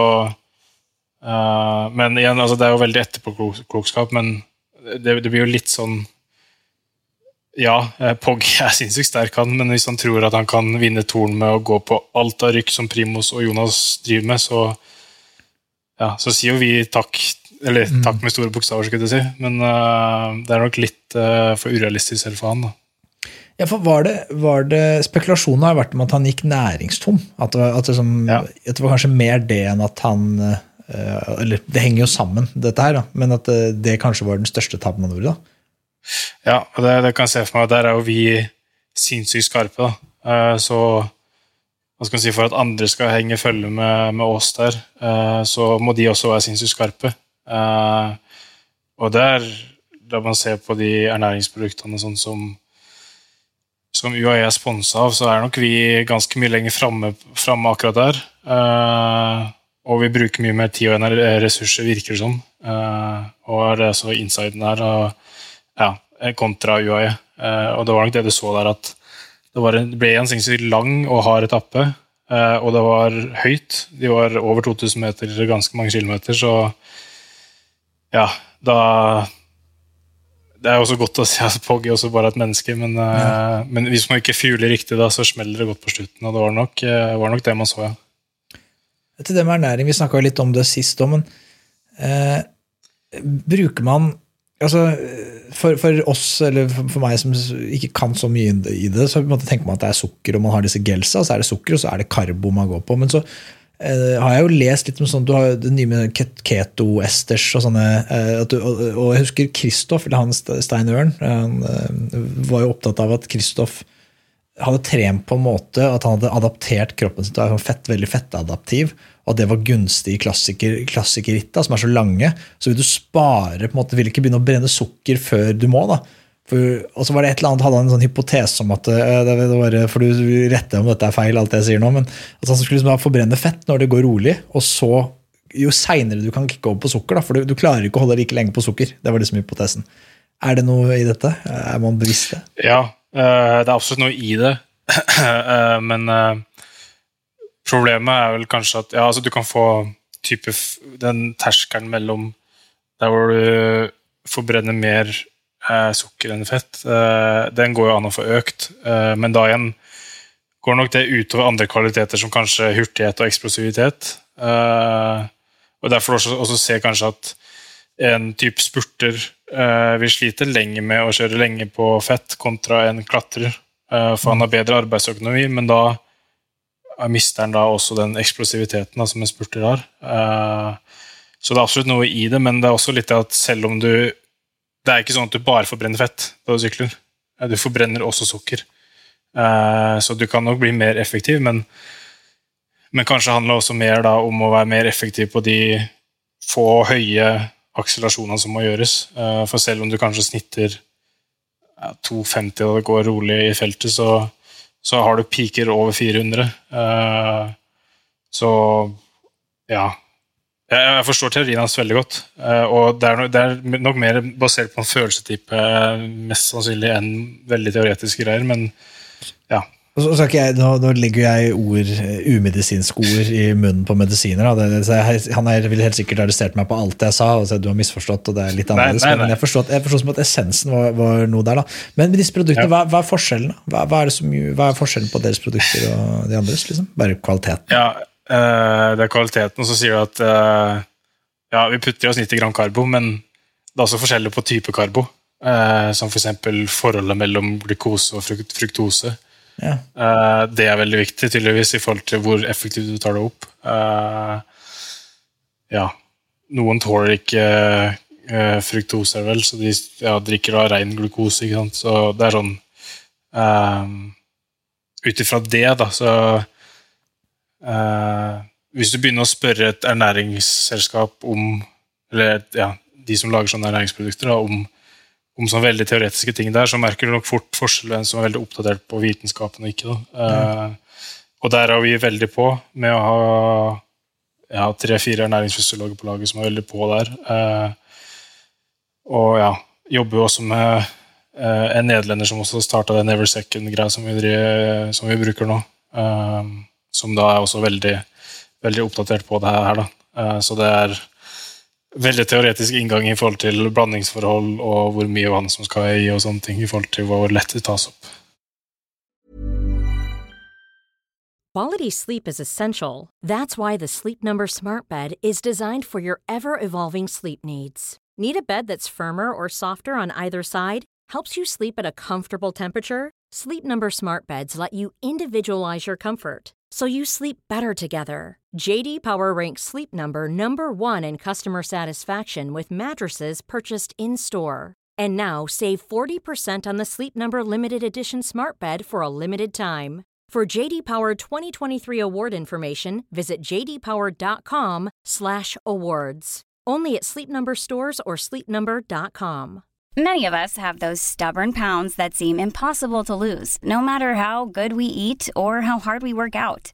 eh, Men igjen, altså, det er jo veldig etterpåklokskap, men det, det blir jo litt sånn Ja, eh, [laughs] er sinnssykt sterk, han, men hvis han tror at han kan vinne Torn med å gå på alt av rykk som Primos og Jonas driver med, så ja, så sier jo vi takk. Eller takk med store bokstaver, skulle jeg si. Men uh, det er nok litt uh, for urealistisk selv for han. da. Ja, for var det, var det Spekulasjonen har vært om at han gikk næringstom. At det, var, at, det som, Ja. at det var kanskje mer det enn at han Eller det henger jo sammen, dette her, da, men at det, det kanskje var den største tabben han gjorde. da. Ja, det, det kan jeg se for meg. Der er jo vi sinnssykt skarpe. da. Eh, Så hva skal man si, for at andre skal henge følge med, med oss der, eh, så må de også være sinnssykt skarpe. Eh, Og der, da man ser på de ernæringsproduktene sånn som som UAE er sponsa av, så er nok vi ganske mye lenger framme, framme akkurat der. Og vi bruker mye mer tid og ressurser, virker det som. Og er det så insiden her, og, ja, kontra UAE. Eh, og det var nok det du så der, at Det, var en, det ble en sinnssykt lang og hard etappe, uh, og det var høyt. De var over 2000 meter, ganske mange kilometer, så ja, da det er også godt å si at Pogg er også bare et menneske, men, ja. men, hvis man ikke fugler riktig, da, så smeller det godt på slutten. Og det var nok, var nok det man så, ja. Til det med ernæring, vi snakka litt om det sist òg, men eh, bruker man altså, for, for, oss, eller for meg som ikke kan så mye i det, så tenker man at det er sukker, og man har disse gelsa, så er det sukker, og så er det karbo man går på. Men så eh, har jeg jo lest litt om sånn, du har det nye med keto-esters og sånne eh, du, og, og, jeg husker Kristoff, eller han Stein Ørn, han eh, var jo opptatt av at Kristoff hadde trent på en måte at han hadde adaptert kroppen sin til å være sånn fett, veldig fettadaptiv og at det var gunstig i klassiker, klassikerritta, som er så lange, så vil du spare på en måte, vil ikke begynne å brenne sukker før du må. da. For, og så var det et eller annet, hadde han en sånn hypotese om at eh, det var, For du retter om dette er feil, alt jeg sier nå, men altså, han skulle liksom forbrenne fett når det går rolig, og så jo seinere du kan kicke over på sukker. Da, for du, du, klarer ikke å holde like lenge på sukker. Det var liksom hypotesen. Er det noe i dette? Er man bevisst det? Ja, eh, det er absolutt noe i det. [clears throat] Eh, men Problemet er vel kanskje at ja, altså du kan få type den terskelen mellom der hvor du forbrenner mer eh, sukker enn fett, eh, den går jo an å få økt. Eh, men da igjen går nok det utover andre kvaliteter som kanskje hurtighet og eksplosivitet. Eh, og Derfor også, også se kanskje at en type spurter eh, vil slite lenge med å kjøre lenge på fett kontra en klatrer. Eh, for han har bedre arbeidsøkonomi, men da mister han da også den eksplosiviteten da, som en spurter har. Uh, så det er absolutt noe i det, men det er også litt at selv om du Det er ikke sånn at du bare forbrenner fett da du sykler. Du forbrenner også sukker. Uh, så du kan nok bli mer effektiv, men, men kanskje handler det også mer da, om å være mer effektiv på de få høye akselerasjonene som må gjøres. For selv om du kanskje snitter 2,50 og det går rolig i feltet, så så har du piker over 400. Uh, så ja. Jeg, jeg forstår teorien hans veldig godt. Uh, og det er, no, det er, nok mer basert på en følelsestype, mest sannsynlig, enn veldig teoretiske greier. Men ja, jeg, nå, nå, legger jeg ord, eh, umedisinske ord i munnen på medisiner. Det, jeg, han er, ville helt sikkert arrestert meg på alt jeg sa. og du har misforstått, og det er litt annerledes. Nei, nei, nei. Men jeg forstår, jeg forstod som at essensen var, var, noe der. da. Men med disse produktene, ja. hva, hva, er forskjellen hva, hva, er som, hva, er forskjellen på deres produkter og de andres? Liksom? Bare kvaliteten? Ja, øh, det er kvaliteten. Og så sier du at øh, ja, vi putter i oss 90 gram karbo, men det er også forskjeller på type karbo. Øh, som f.eks. For forholdet mellom glukose og fruktose. Ja. Uh, det er veldig viktig, tydeligvis, i forhold til hvor effektivt du tar det opp. Uh, ja. Noen tåler ikke uh, fruktose, vel, så de ja, drikker da ren glukose. ikke sant? Så det er sånn Ut ifra det, da, så Hvis du begynner å spørre et ernæringsselskap om Eller ja, de som lager sånne ernæringsprodukter, da, om om sånne veldig teoretiske ting der, så merker du nok fort forskjellen som er veldig oppdatert på vitenskapen og ikke. Mm. Uh, og der er vi veldig på med å ha ja, tre-fire ernæringsfysiologer på laget som er veldig på der. Uh, og ja, jobber jo også med uh, en nederlender som også starta den Never Second-greia som, som, vi bruker nå. som da er også veldig, veldig oppdatert på det her. Da. så det er veldig teoretisk inngang i forhold til blandingsforhold og hvor mye vann som skal i, og sånne ting, i forhold til hvor lett det tas opp. Quality sleep is essential. That's why the Sleep Number Smart Bed is designed for your ever-evolving sleep needs. Need a bed that's firmer or softer on either side? Helps you sleep at a comfortable temperature? Sleep Number Smart Beds let you individualize your comfort so you sleep better together. JD Power ranks Sleep Number number 1 in customer satisfaction with mattresses purchased in-store. And now save 40% on the Sleep Number limited edition Smart Bed for a limited time. For JD Power 2023 award information, visit jdpower.com/awards. Only at Sleep Number stores or sleepnumber.com. Many of us have those stubborn pounds that seem impossible to lose, no matter how good we eat or how hard we work out.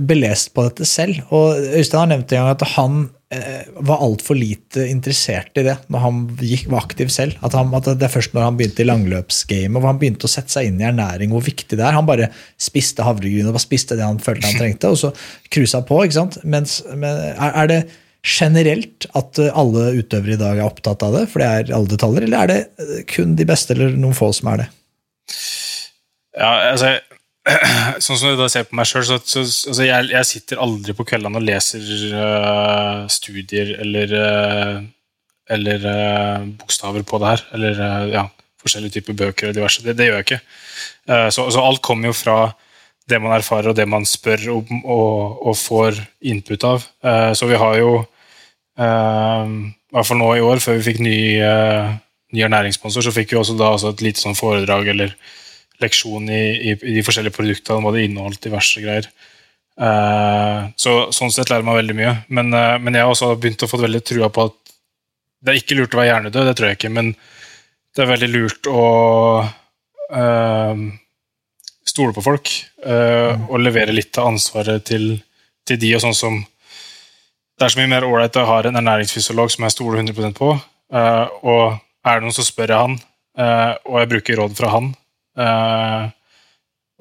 belest på dette selv. Og Øystein har nevnt en gang at han eh, var altfor lite interessert i det når han gikk, var aktiv selv. At, han, at, Det er først når han begynte i langløpsgamet hvor han begynte å sette seg inn i ernæring, hvor viktig det er. Han bare spiste havregryn og bare spiste det han følte han trengte, og så cruisa på. ikke sant? Mens, men er, er, det generelt at alle utøvere i dag er opptatt av det, for det er alle detaljer, eller er det kun de beste eller noen få som er det? Ja, altså [clears throat] sånn som du da ser på meg sjøl, så, så altså jeg, jeg, sitter aldri på kveldene og leser uh, studier eller, uh, eller uh, bokstaver på det her. Eller ja, forskjellige typer bøker og diverse. Det, det gjør jeg ikke. Så, så, alt kommer jo fra det man erfarer og det man spør om og, og får input av. Så vi har jo, i hvert fall nå i år, før vi fikk ny, ny ernæringssponsor, så fikk vi også da også et lite sånn foredrag eller leksjon i, i, i, de forskjellige produktene, hva det inneholdt, diverse greier. Uh, så Sånn sett lærer man veldig mye. Men, uh, men jeg har også begynt å få veldig trua på at det er ikke lurt å være hjernedød, det tror jeg ikke, men det er veldig lurt å uh, stole på folk mm. og levere litt av ansvaret til, til de. og sånn som Det er så mye mer ålreit å ha en ernæringsfysiolog som jeg stoler 100% på. og er det noen, så spør jeg han, og jeg bruker råd fra han. Uh,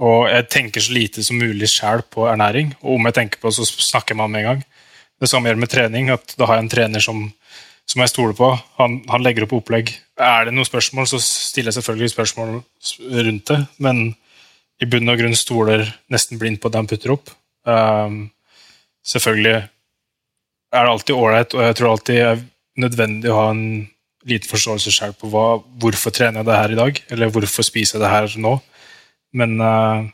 og jeg tenker så lite som mulig sjæl på ernæring, og om jeg tenker på så snakker man med en gang. Det samme gjelder med trening. at Da har jeg en trener som, som jeg stoler på. Han, han, legger opp opplegg. Er det noen spørsmål, så stiller jeg selvfølgelig spørsmål rundt det, men i bunn og grunn stoler nesten blindt på det han putter opp. Um, selvfølgelig er det alltid ålreit, og jeg tror alltid det er nødvendig å ha en liten forståelse selv på hva, hvorfor trener jeg det her i dag, eller hvorfor spiser jeg det her nå. Men uh,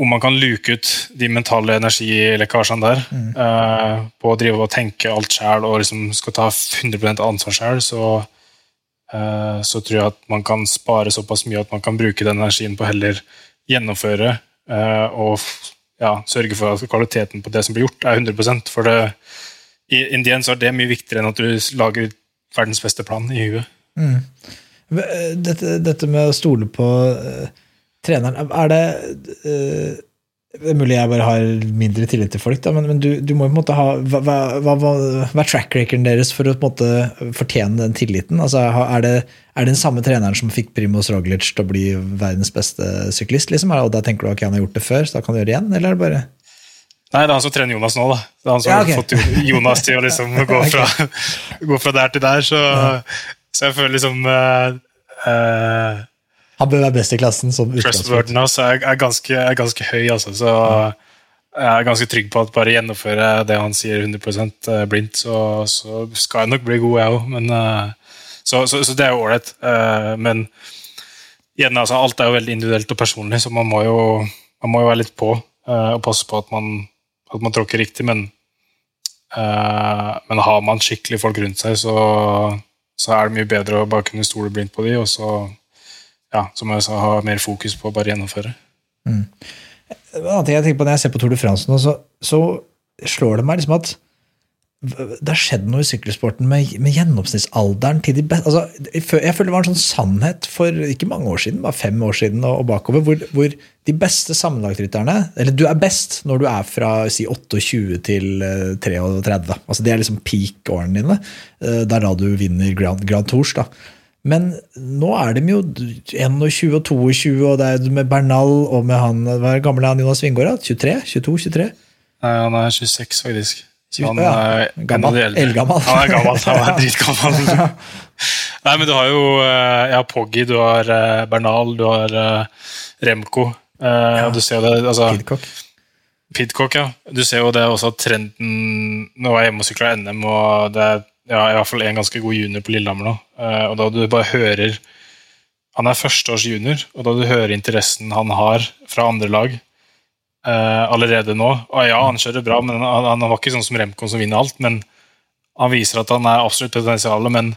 om man kan luke ut de mentale energilekkasjene der mm. uh, på å drive og tenke alt sjøl og liksom skal ta 100 ansvar sjøl, så, uh, så tror jeg at man kan spare såpass mye at man kan bruke den energien på heller gjennomføre og ja, sørge for at kvaliteten på det som blir gjort, er 100 For det, i Indien så er det mye viktigere enn at du lager verdens beste plan i huet. Mm. Eh, dette, dette, med å stole på uh, treneren, er det uh, det er mulig jeg bare har mindre tillit til folk, da, men, men du, du, må på en måte ha Hva, hva, hva, er track recorden deres for å på en måte fortjene den tilliten? Altså, er, det, er det den samme treneren som fikk Primoz Roglic til å bli verdens beste syklist? Liksom? Og da tenker du okay, han har gjort det før, så da kan du gjøre det igjen? Eller er det bare Nei, det er han som trener Jonas nå, da. Det er han som ja, okay. har fått Jonas til å liksom gå, [laughs] fra, gå fra der til der, så, så jeg føler liksom uh, uh, Han bør være best i klassen som utgangspunkt. Trust er, er, ganske, er ganske høy, altså, så jeg er ganske trygg på at bare gjennomføre det han sier 100 eh, blindt, så, så, skal jeg nok bli god, jeg òg. Uh, så, så, så, det er jo ålreit. men igjen, altså, alt er jo veldig individuelt og personlig, så man må jo, man må jo være litt på og passe på at man at man tråkker riktig, men, uh, men har man skikkelig folk rundt seg, så, så, er det mye bedre å bare kunne stole blindt på de, og så, ja, som jeg ha mer fokus på å bare gjennomføre. Mm. Jeg tenker på Når jeg ser på Tour de France nå, så, så slår det meg liksom at det har skjedd noe i sykkelsporten med, med gjennomsnittsalderen til de beste altså, Jeg føler det var en sånn sannhet for ikke mange år siden, bare fem år siden og, og bakover, hvor, hvor, de beste sammenlagtrytterne Eller du er best når du er fra si 28 til 33. Eh, altså, det er liksom peak-årene dine. Eh, det er da du vinner Grand, Grand Tours. da. Men nå er de jo 21 og 22, og det er med Bernal og med han Hva er gammel han Jonas Vingård? 23? 22? 23? Nei, han er 26, faktisk. Han er gammel, eldgammel. Han er gammel, han er [laughs] dritgammel. [laughs] Nei, men du har jo eh, ja, Poggi, du har eh, Bernal, du har eh, Remco. Ja. Du ser jo det altså, Pidcock. Pidcock, ja. Du ser jo det også at trenden Nå er jeg hjemme og sykler NM, og det er ja, i hvert fall en ganske god junior på Lillehammer nå. Og da du bare hører Han er førsteårs junior, og da du hører interessen han har fra andre lag uh, allerede nå. Og ja, han kjører bra, men han, han var ikke sånn som Remco som vinner alt. Men han viser at han er absolutt potensial. Men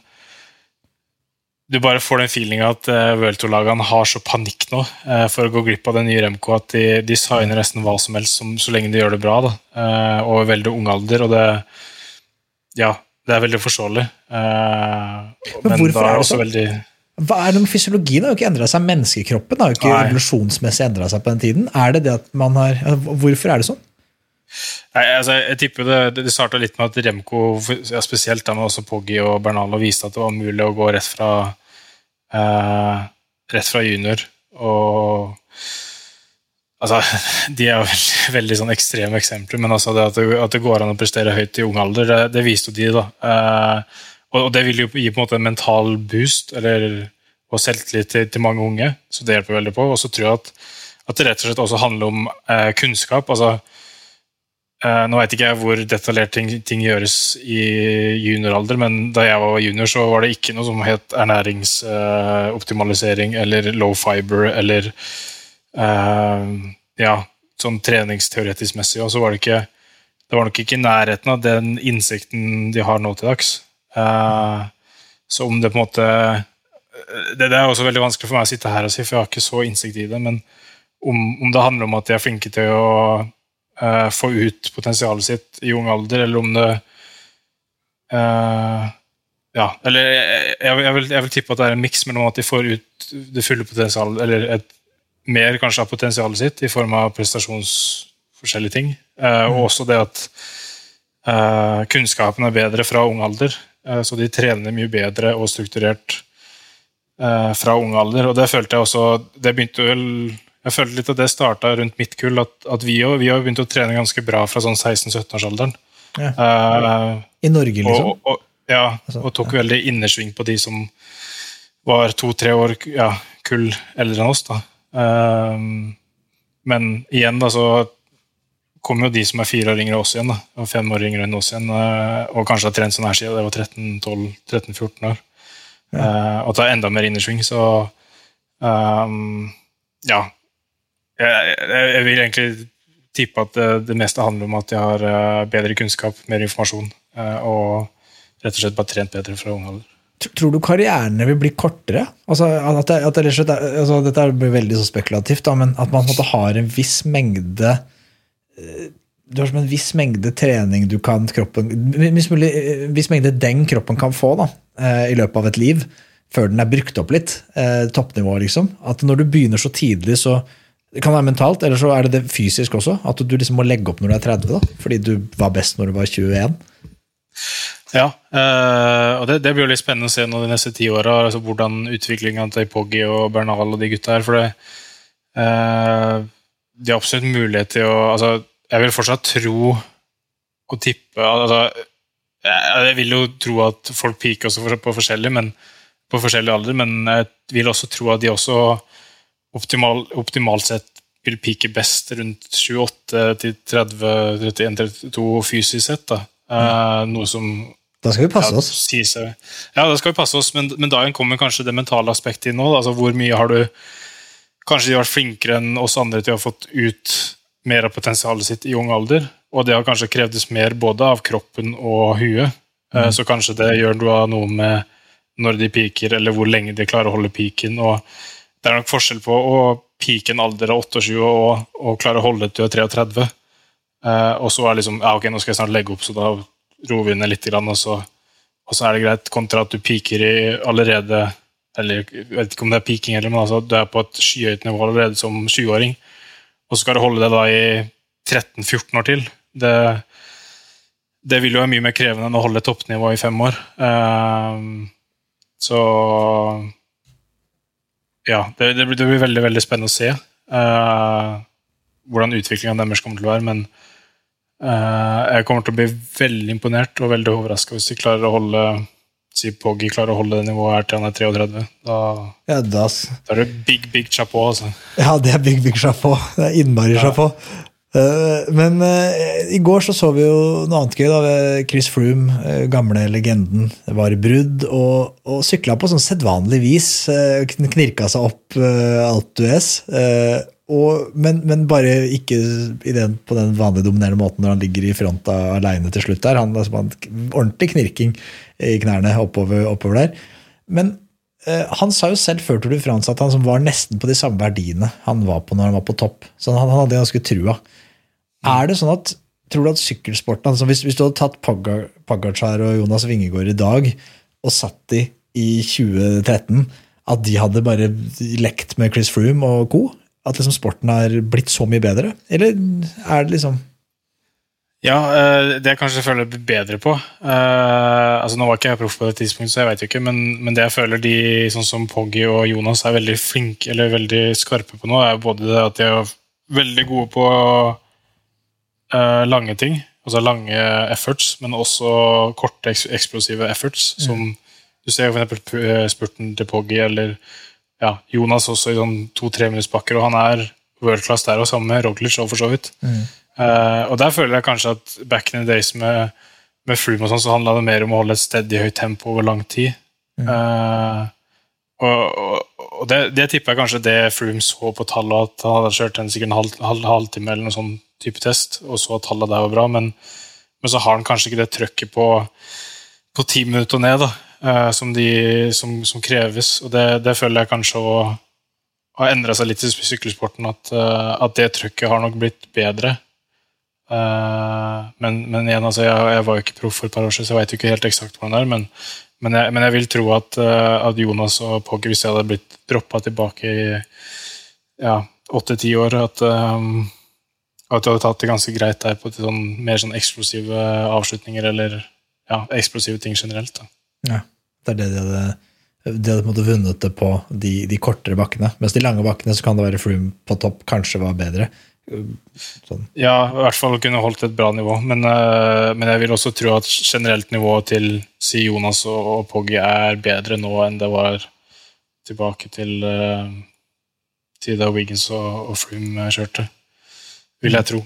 du bare får den feelinga at uh, World Tour-lagene har så panikk nå uh, for å gå glipp av den nye Remco at de, de signer nesten hva som helst som, så lenge de gjør det bra. Da. Uh, og i veldig ung alder. Og det, ja, det er veldig forståelig. Uh, men, men hvorfor er det sånn? Veldig... Hva er det med Fysiologien har jo ikke endra seg. Menneskekroppen har jo ikke evolusjonsmessig endra seg på den tiden. Er det det at man har, Hvorfor er det sånn? Nei, altså, jeg tipper Det, det starta litt med at Remco, ja, spesielt da men også Poggi og Bernalo, viste at det var mulig å gå rett fra eh, rett fra junior. Og altså, De er veldig, veldig sånn ekstreme eksempler, men altså det at, det, at, det, går an å prestere høyt i ung alder, det, det viste de. da. Eh, og, det vil jo gi på en måte en mental boost eller, og selvtillit til, til, mange unge, så det hjelper veldig på. Og så tror jeg at, at, det rett og slett også handler om eh, kunnskap. altså eh, nå vet ikke jeg hvor detaljert ting, ting, gjøres i junioralder, men da jeg var junior, så var det ikke noe som het ernæringsoptimalisering eh, eller low fiber eller uh, ja, sånn treningsteoretisk messig. Og så var det ikke Det var nok ikke i nærheten av den innsikten de har nå til dags. Så om det på en måte det, det, er også veldig vanskelig for meg å sitte her og si, for jeg har ikke så innsikt i det, men om, om det handler om at de er flinke til å uh, få ut potensialet sitt i ung alder, eller om det uh, Ja, eller jeg, jeg, vil, jeg, vil, tippe at det er en miks mellom at de får ut det fulle potensialet, eller et, mer kanskje av potensialet sitt i form av prestasjonsforskjellige ting, uh, mm. og også det at kunnskapen er bedre fra ung alder, så de trener mye bedre og strukturert fra ung alder. Og det følte jeg også Det begynte vel jeg følte litt at det starta rundt mitt kull, at, at vi òg begynte å trene ganske bra fra sånn 16-17-årsalderen. Ja. Uh, I Norge, liksom? Og, og, ja, altså, og tok veldig innersving på de som var to-tre år ja, kull eldre enn oss. da. Uh, men igjen, da, så kom jo de som er fire år yngre oss igjen, da, og fem år yngre enn oss igjen, uh, og kanskje har trent sånn her siden det var 13-14 år. Ja. og tar enda mer innersving, så um, ja, jeg, jeg, vil egentlig tippe at det, det, meste handler om at jeg har uh, bedre kunnskap, mer informasjon, og rett og slett bare trent bedre fra ung alder. Tror du karrierene vil bli kortere? Altså, at det, at det altså, dette blir veldig så spekulativt, da, men at man måte, har en viss mengde du har som en viss mengde trening du kan kroppen, viss, mulig, viss mengde den kroppen kan få da, i løpet av et liv, før den er brukt opp litt. Toppnivået, toppnivå, liksom. At når du begynner så tidlig, så det kan være mentalt, eller så er det det fysisk også. At du liksom må legge opp når du er 30, da, fordi du var best når du var 21. Ja, øh, og det, det, blir jo litt spennende å se nå de neste ti åra altså hvordan utviklinga til Poggi og Bernal og de gutta her. For det, de har absolutt mulighet til å altså, Jeg vil fortsatt tro og tippe altså, Jeg vil jo tro at folk peaker også på forskjellig, men på forskjellig alder. Men jeg vil også tro at de også optimal, optimalt sett vil pike best rundt 28 til 30, 31, 32 fysisk sett. Da. Mm. noe som da skal vi passe oss. Ja, ja, da skal vi passe oss, men, men da kommer kanskje det mentale aspektet inn nå. Altså, hvor mye har du Kanskje de har vært flinkere enn oss andre til å ha fått ut mer av potensialet sitt i ung alder. Og det har kanskje krevdes mer både av kroppen og huet. Eh, mm. Så kanskje det gjør noe med når de piker, eller hvor lenge de klarer å holde piken. og Det er nok forskjell på å pike en alder av 28 og, og klare å holde til 33. Uh, og så er liksom ja, ok, nå skal jeg snart legge opp, så da roer vi ned litt, og så, og så er det greit, kontra at du piker i allerede eller Jeg vet ikke om det er peaking, eller, men altså, du er på et skyhøyt nivå allerede som 20-åring, og så skal du holde det da i 13-14 år til. Det, det vil jo være mye mer krevende enn å holde toppnivå i fem år. Uh, så ja, det, det, blir, det, blir, veldig veldig spennende å se uh, hvordan utviklinga deres kommer til å være. Men uh, jeg kommer til å bli veldig imponert og veldig overraska hvis de klarer å holde si Poggi klarer å holde det nivået her til han er 33. Da, ja, da, da er det big, big chapeau. Altså. Ja, det er big, big chapeau. Det er innmari ja. chapeau. Eh, men uh, i går så, så vi jo noe annet gøy. da, Chris Froome, uh, gamle legenden, var i brudd og, og sykla på sånn sedvanlig vis. knirka seg opp alt du es. Men, men, bare ikke den, på den vanlige dominerende måten når han ligger i front aleine til slutt. der. Han, altså, Ordentlig knirking i knærne oppover, oppover der. Men eh, Han sa jo selv før Tour de France at han som var nesten på de samme verdiene han var på når han var på topp. Så han, han hadde ganske trua. Er det sånn at Tror du at sykkelsporten altså hvis, hvis du hadde tatt Pagacar og Jonas Vingegård i dag og satt de i 2013, at de hadde bare lekt med Chris Froome og co.? At liksom sporten har blitt så mye bedre? Eller er det liksom Ja, eh, det jeg kanskje føler bedre på eh, altså Nå var ikke jeg proff på det tidspunktet, så jeg vet jo ikke, men, men det jeg føler de sånn som Poggy og Jonas er veldig flinke eller veldig skarpe på nå, er både det at de er veldig gode på eh, lange ting, altså lange efforts, men også korte, eksplosive efforts, som du ser eh, spurten til Poggy eller ja, Jonas også i sånn to-tre minuttsbakker, og han er world class der og sammen med Roglic og for så vidt. Eh, og der føler jeg kanskje at back in the days med, med Froome og sånn, så handla det mer om å holde et steady høyt tempo over lang tid. Eh, og og, og det, det tipper jeg kanskje det Froome så på tallet, at han hadde kjørt en sikkert en halv, halv, halvtime eller noen sånn type test, og så at tallet der var bra, men, men så har han kanskje ikke det trøkket på på ti minutter og ned da, uh, som, de, som, som kreves. Og det, det føler jeg kanskje å har endra seg litt i sykkelsporten, at, at det trøkket har nok blitt bedre. Eh, men, men igjen, altså, jeg, jeg var jo ikke proff for et par år siden, så jeg jo ikke helt eksakt hvordan det er. Men, men, jeg, men jeg vil tro at, eh, at Jonas og Pogge, hvis jeg hadde blitt droppa tilbake i ja, åtte-ti år, at, um, at de hadde tatt det ganske greit der på sånn, mer sånn eksplosive avslutninger, eller ja, eksplosive ting generelt. Da. Ja, det er det de hadde de hadde på en måte vunnet det på de, de kortere bakkene. Mens de lange bakkene så kan det være Froome på topp kanskje var bedre. Sånn. Ja, i hvert fall kunne holdt et bra nivå. Men, eh, men jeg vil også tro at generelt nivået til si Jonas og, og Poggy er bedre nå enn det var tilbake til, eh, til da Wiggins og, og Froome kjørte. Vil jeg tro.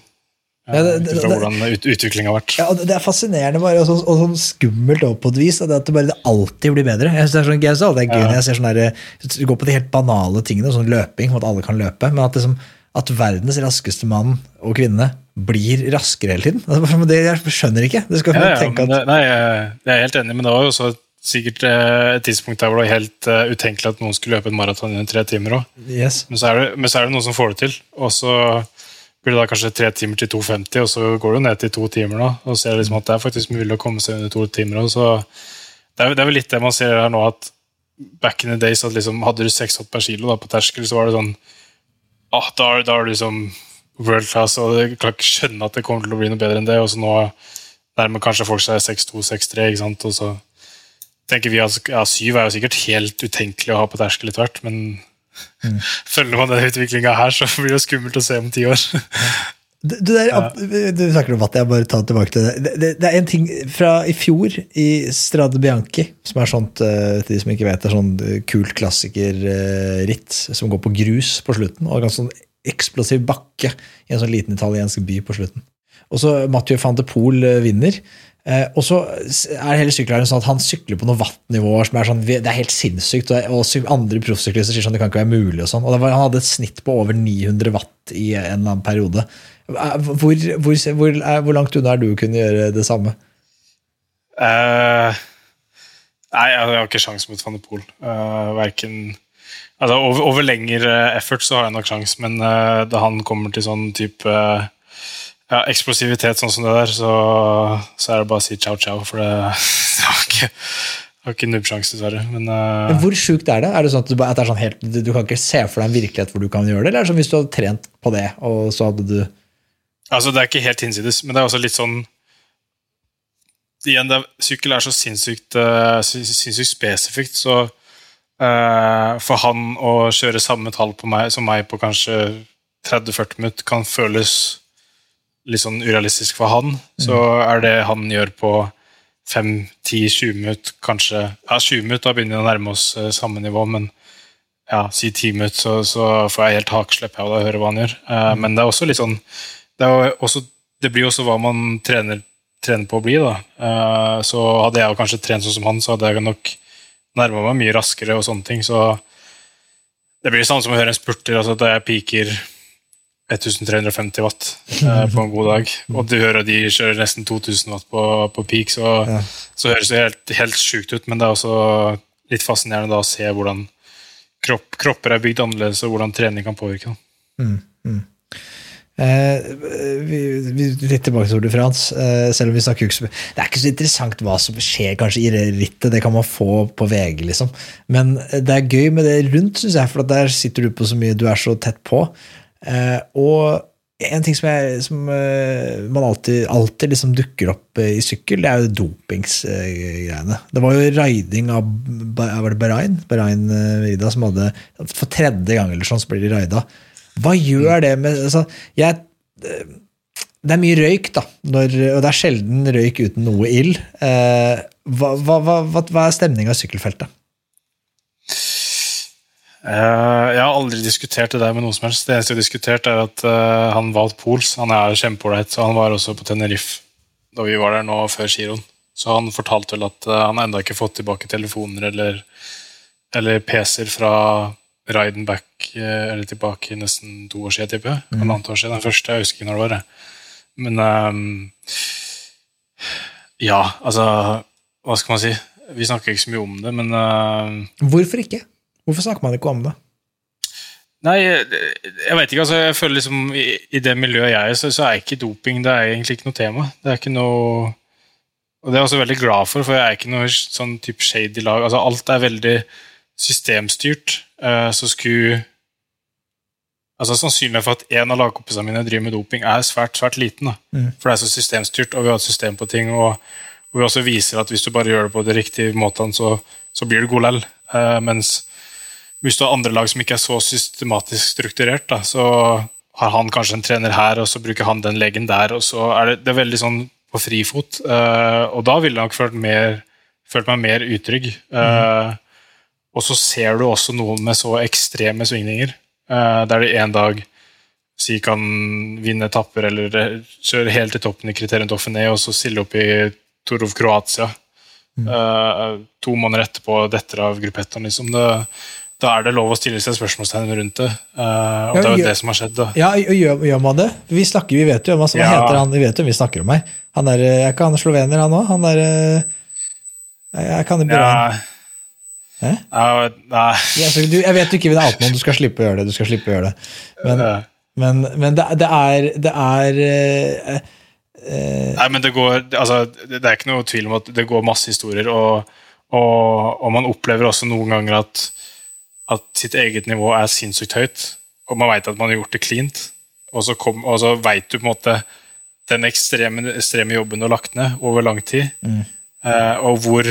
Ja, det- det- det- hvordan ut, utviklinga har vært. Ja, Det er fascinerende bare, og, sånn, og sånn skummelt også på et vis. At det, bare det alltid blir bedre. Jeg synes Det er sånn, jeg synes det er gøy når jeg ser sånn der, går på de helt banale tingene, sånn løping, at alle kan løpe. Men at, liksom, at verdens raskeste mann og kvinne blir raskere hele tiden. Altså, det, jeg skjønner ikke. Det skal Ja, ja, tenke at, det, nei, jeg er helt enig, men det var jo også sikkert eh, et tidspunkt der hvor det var helt eh, utenkelig at noen skulle løpe en maraton under tre timer òg. yes. Men men så er det noen som får det til. Og så blir det da kanskje tre timer til 2,50, og så går det ned til to timer nå. Og så ser liksom at det er faktisk mulig å komme seg under to timer. òg. så det er, det er vel litt det man ser her nå, at back in the days at liksom, hadde du seks hopp per kilo da, på terskel, så var det sånn ah, da, da er du liksom world class, og jeg kan ikke skjønne at det kommer til å bli noe bedre enn det. Og så nå nærmer kanskje folk seg 6-2, 6-3, ikke sant. Og så tenker vi at ja, syv er jo sikkert helt utenkelig å ha på terskel etter hvert, men [laughs] følger man den utviklinga her, så blir det skummelt å se om ti år. Det der, Du snakker om vatt, jeg bare tar tilbake til det. Det, det. det er en ting fra i fjor, i Strade Bianchi, som er sånt, eh, til de som ikke vet, det er sånn eh, kult klassikerritt som går på grus på slutten, og en ganske sånn eksplosiv bakke i en sånn liten italiensk by på slutten. Og så Mathieu van de Poel eh, vinner. Eh, og så er hele sykkellæren sånn at han sykler på noen wattnivåer som er sånn, det er helt sinnssykt. Og andre proffsyklister sier sånn det kan ikke være mulig. og sånn. Og var, Han hadde et snitt på over 900 watt i en eller annen periode. Eh, Hvor, hvor, hvor, er, hvor langt unna er du å kunne gjøre det samme? Uh, nei, jeg har ikke sjans mot van de Poel. Uh, verken altså, over, over lengre effort så har jeg nok sjans, men uh, da han kommer til sånn type eh, ja, eksplosivitet sånn som det der, så, så er det bare å si ciao, ciao, for det, [laughs] har ikke, jeg har ikke nubbsjanse, dessverre. Men uh... Men Hvor sjukt er det? Er det sånn at du, at det sånn helt, du, du kan ikke se for deg en virkelighet hvor du kan gjøre det? Eller er det sånn hvis du hadde trent på det, og så hadde du Altså, det er ikke helt hinsides, men det er også litt sånn Igjen, er, sykkel er så sinnssykt, uh, sinnssykt spesifikt, så uh, for han å kjøre samme tall på meg som meg på kanskje 30-40 minutter kan føles litt sånn urealistisk for han. Så er det han gjør på 5-10-20 minutter, kanskje Ja, 20 minutter, da begynner vi å nærme oss eh, samme nivå, men ja, si 10 minutter, så, så får jeg helt hakeslepp av og høre hva han gjør. Eh, Men det er også litt sånn det, også, det blir jo også hva man trener, trener på å bli. da. Eh, så hadde jeg kanskje trent sånn som han, så hadde jeg nok nærma meg mye raskere. og sånne ting, så Det blir det samme som å høre en spurter. altså Da jeg peaker 1350 watt eh, på en god dag, og du hører de kjører nesten 2000 watt på, på peak, så, Ja. så høres det helt, helt sjukt ut. Men det er også litt fascinerende da å se hvordan kropp, kropper er bygd annerledes, og hvordan trening kan påvirke. Mm, Eh, vi, vi, litt tilbake til Tour de France. Eh, selv om vi snakker ikke Det er ikke så interessant hva som skjer kanskje i rittet, det kan man få på VG, liksom. Men det er gøy med det rundt, syns jeg, for der sitter du på så mye, du er så tett på. Eh, og en ting som, jeg, som eh, man alltid, alltid liksom dukker opp i sykkel, det er jo dopingsgreiene. Det var jo raiding av var det Bahrain, Bahrain Vida, som hadde For tredje gang eller sånn så blir de raida. Hva gjør det med altså, jeg, Det er mye røyk, da, når, og det er sjelden røyk uten noe ild. Eh, hva, hva, hva, hva, er stemninga i sykkelfeltet? Uh, jeg har aldri diskutert det der med noen som helst. Det eneste jeg har diskutert, er at uh, han valgte Pols. Han er kjempeålreit, og han var også på Tenerife da vi var der nå før giroen. Så han fortalte vel at uh, han ennå ikke fått tilbake telefoner eller, eller PC-er fra riden back eh, eller tilbake i nesten to år siden, tipper jeg. Mm. Halvannet år siden. Den første, jeg husker ikke når det var. Men um, Ja, altså Hva skal man si? Vi snakker ikke så mye om det, men uh, Hvorfor ikke? Hvorfor snakker man ikke om det? Nei, jeg vet ikke. altså jeg føler liksom I, i det miljøet jeg er, så, så, er ikke doping det er egentlig ikke noe tema. Det er ikke noe Og det er jeg også veldig glad for, for jeg er ikke noe sånn type shady lag. altså Alt er veldig systemstyrt. Eh, så skulle altså Sannsynligheten for at en av lagkompisene mine driver med doping, er svært svært liten. Mm. For det er så systemstyrt, og vi har et system på ting. Og, og vi også viser at hvis du bare gjør det på de riktige måtene, så, så blir du god lell. Eh, mens hvis du har andre lag som ikke er så systematisk strukturert, da, så har han kanskje en trener her, og så bruker han den legen der. og så er Det, det er veldig sånn på frifot. Eh, og da ville jeg nok følt, mer, følt meg mer utrygg. Eh, mm. Og så ser du også noen med så ekstreme svingninger, uh, der de en dag si kan vinne etapper eller kjøre helt til toppen i kriterium Dauphiné og så stille opp i Tour of Kroatia. Mm. Uh, to måneder etterpå detter av gruppetteren. Liksom. da er det lov å stille seg spørsmålstegn rundt det. Uh, og ja, det er jo det som har skjedd. Da. Ja, gjør, gjør, man det? Vi snakker, vi vet jo hva som ja. heter han, vi vet jo vi snakker om meg. Han er, er ikke han slovener, han òg? Han er Jeg kan det bra. Ja. Hæ? Uh, nei. Ja, du, jeg vet du ikke vil ha noen, du skal slippe å gjøre det. du skal slippe å gjøre det. Men, uh. men, men det, det, er, det er uh, Nei, men det går altså, Det er ikke noe tvil om at det går masse historier, og, og, og man opplever også noen ganger at, at sitt eget nivå er sinnssykt høyt, og man veit at man har gjort det cleant, og så, kom, og så veit du på en måte den ekstreme, ekstreme jobben du har lagt ned over lang tid, mm. og hvor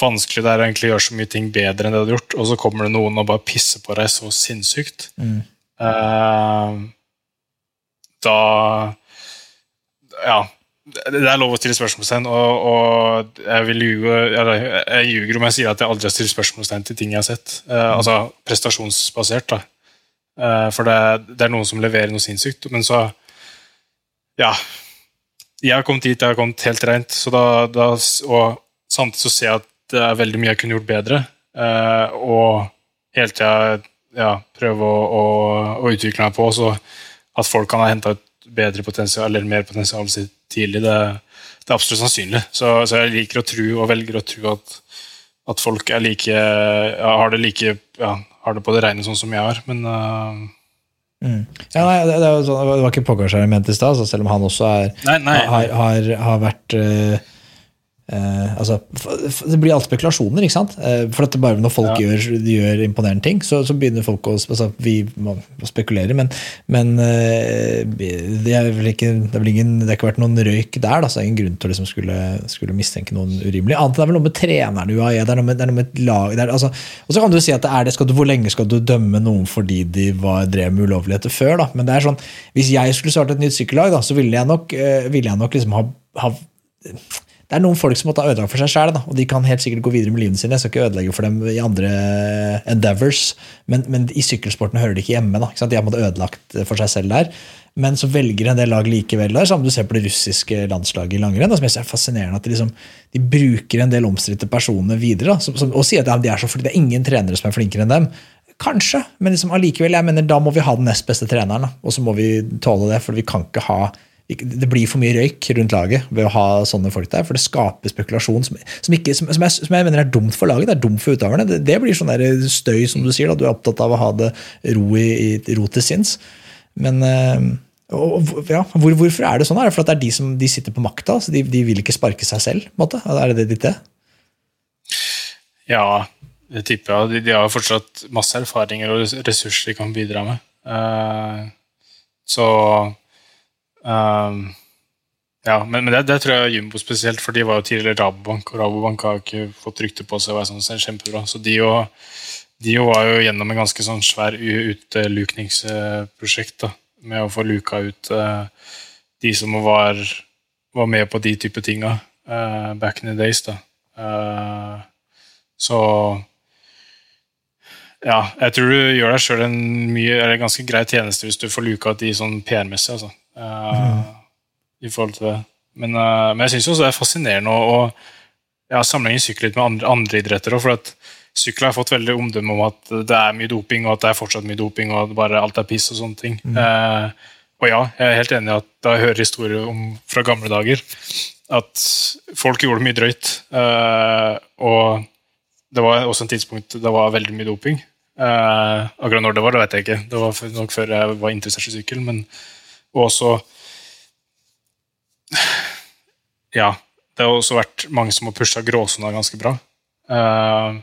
vanskelig det er egentlig å gjøre så mye ting bedre enn det du har gjort, og så kommer det noen og bare pisser på deg så sinnssykt. Mm. Uh, da Ja. Det er lov å stille spørsmålstegn, og, og jeg vil ljuge Jeg ljuger om jeg sier at jeg aldri har stilt spørsmålstegn til ting jeg har sett. Uh, mm. Altså prestasjonsbasert, da. Uh, for det, det, er noen som leverer noe sinnssykt, men så Ja. Jeg har kommet dit, jeg har kommet helt rent, så da, da og samtidig så ser jeg at det er veldig mye jeg kunne gjort bedre. Uh, og hele tida ja, prøve å, å, å, utvikle meg på. Så at folk kan ha henta ut bedre potensial, eller mer potensial tidlig, det, det, er absolutt sannsynlig. Så, så, jeg liker å tro, og velger å tro at, at folk like, ja, har det like ja, har det på det rene sånn som jeg har. Men uh, Mm. Ja, nei, det, det, var sånn, det, var ikke Pogacar jeg mente i stad, selv om han også er, nei, nei. Har, har, har, vært uh, Eh, altså, det blir alt spekulasjoner, ikke sant? Uh, for at bare når folk ja. gjør, gjør, imponerende ting, så, så, begynner folk å altså, Vi må spekulere, men, men uh, det, er vel ikke, det, er ingen, det har ikke vært noen røyk der. Da, så det er ingen grunn til å liksom skulle, skulle, mistenke noen urimelig. Annet det er vel noe med treneren UAE, det er noe med, det er noe med lag er, altså, Og så kan du si at det er det, du, hvor lenge skal du dømme noen fordi de var, drev med ulovligheter før? da, Men det er sånn, hvis jeg skulle starte et nytt sykkellag, da, så ville jeg nok, ville jeg nok liksom ha, ha det er noen folk som måtte ha ødelagt for seg sjæl, og de kan helt sikkert gå videre med livene sine. Jeg skal ikke ødelegge for dem i andre endeavors, men, men i sykkelsporten hører de ikke hjemme. Da, ikke de har måttet ødelagt for seg selv der. Men så velger en del lag likevel der, som du ser på det russiske landslaget i langrenn. som jeg synes er fascinerende at de, liksom, de bruker en del omstridte personer videre. Da, som, som, og sier at ja, de er så flinke, det er ingen trenere som er flinkere enn dem. Kanskje, men liksom allikevel, jeg mener da må vi ha den nest beste treneren. Da, og så må vi tåle det, for vi kan ikke ha det blir for mye røyk rundt laget ved å ha sånne folk der, for det skaper spekulasjon som, som, ikke, som, som, jeg, som jeg, mener er dumt for laget. Det er dumt for utøverne. Det, det blir sånn støy, som du sier. Da. Du er opptatt av å ha det ro, i, ro til sinns. Men eh, og, ja, hvor, hvorfor er det sånn? Er det fordi det er de som de sitter på makta? Så de, de, vil ikke sparke seg selv? Måte? Er det det ditt det? Ja, det tipper jeg. De, de, har fortsatt masse erfaringer og ressurser de kan bidra med. Uh, så um, Ja, men, men det, det, tror jeg Jumbo spesielt, for de var jo tidligere Rabobank, og Rabobank har ikke fått rykte på seg å være sånn kjempebra. Så de, jo, de var jo gjennom en ganske sånn svær utelukningsprosjekt med å få luka ut uh, de som var, var, med på de type tinga uh, back in the days. da. Uh, så ja, jeg tror du gjør deg sjøl en mye, eller ganske grei tjeneste hvis du får luka ut de sånn PR-messig. altså. Mm. I forhold til det. Men, men jeg syns også det er fascinerende å, å ja, sammenligne sykkel litt med andre, andre idretter Også, For at sykkel har fått veldig omdømme om at det er mye doping, og at det er fortsatt mye doping, og at bare alt er piss og sånne ting. Mm. Uh, og ja, jeg er helt enig i at da jeg hører historier om, fra gamle dager at folk gjorde mye drøyt. Eh, og det var også en tidspunkt det var veldig mye doping. Eh, akkurat når det var, det vet jeg ikke. Det var nok før jeg var interessert i sykkel. Men også Ja, det har også vært mange som har pusha gråsona ganske bra. Uh,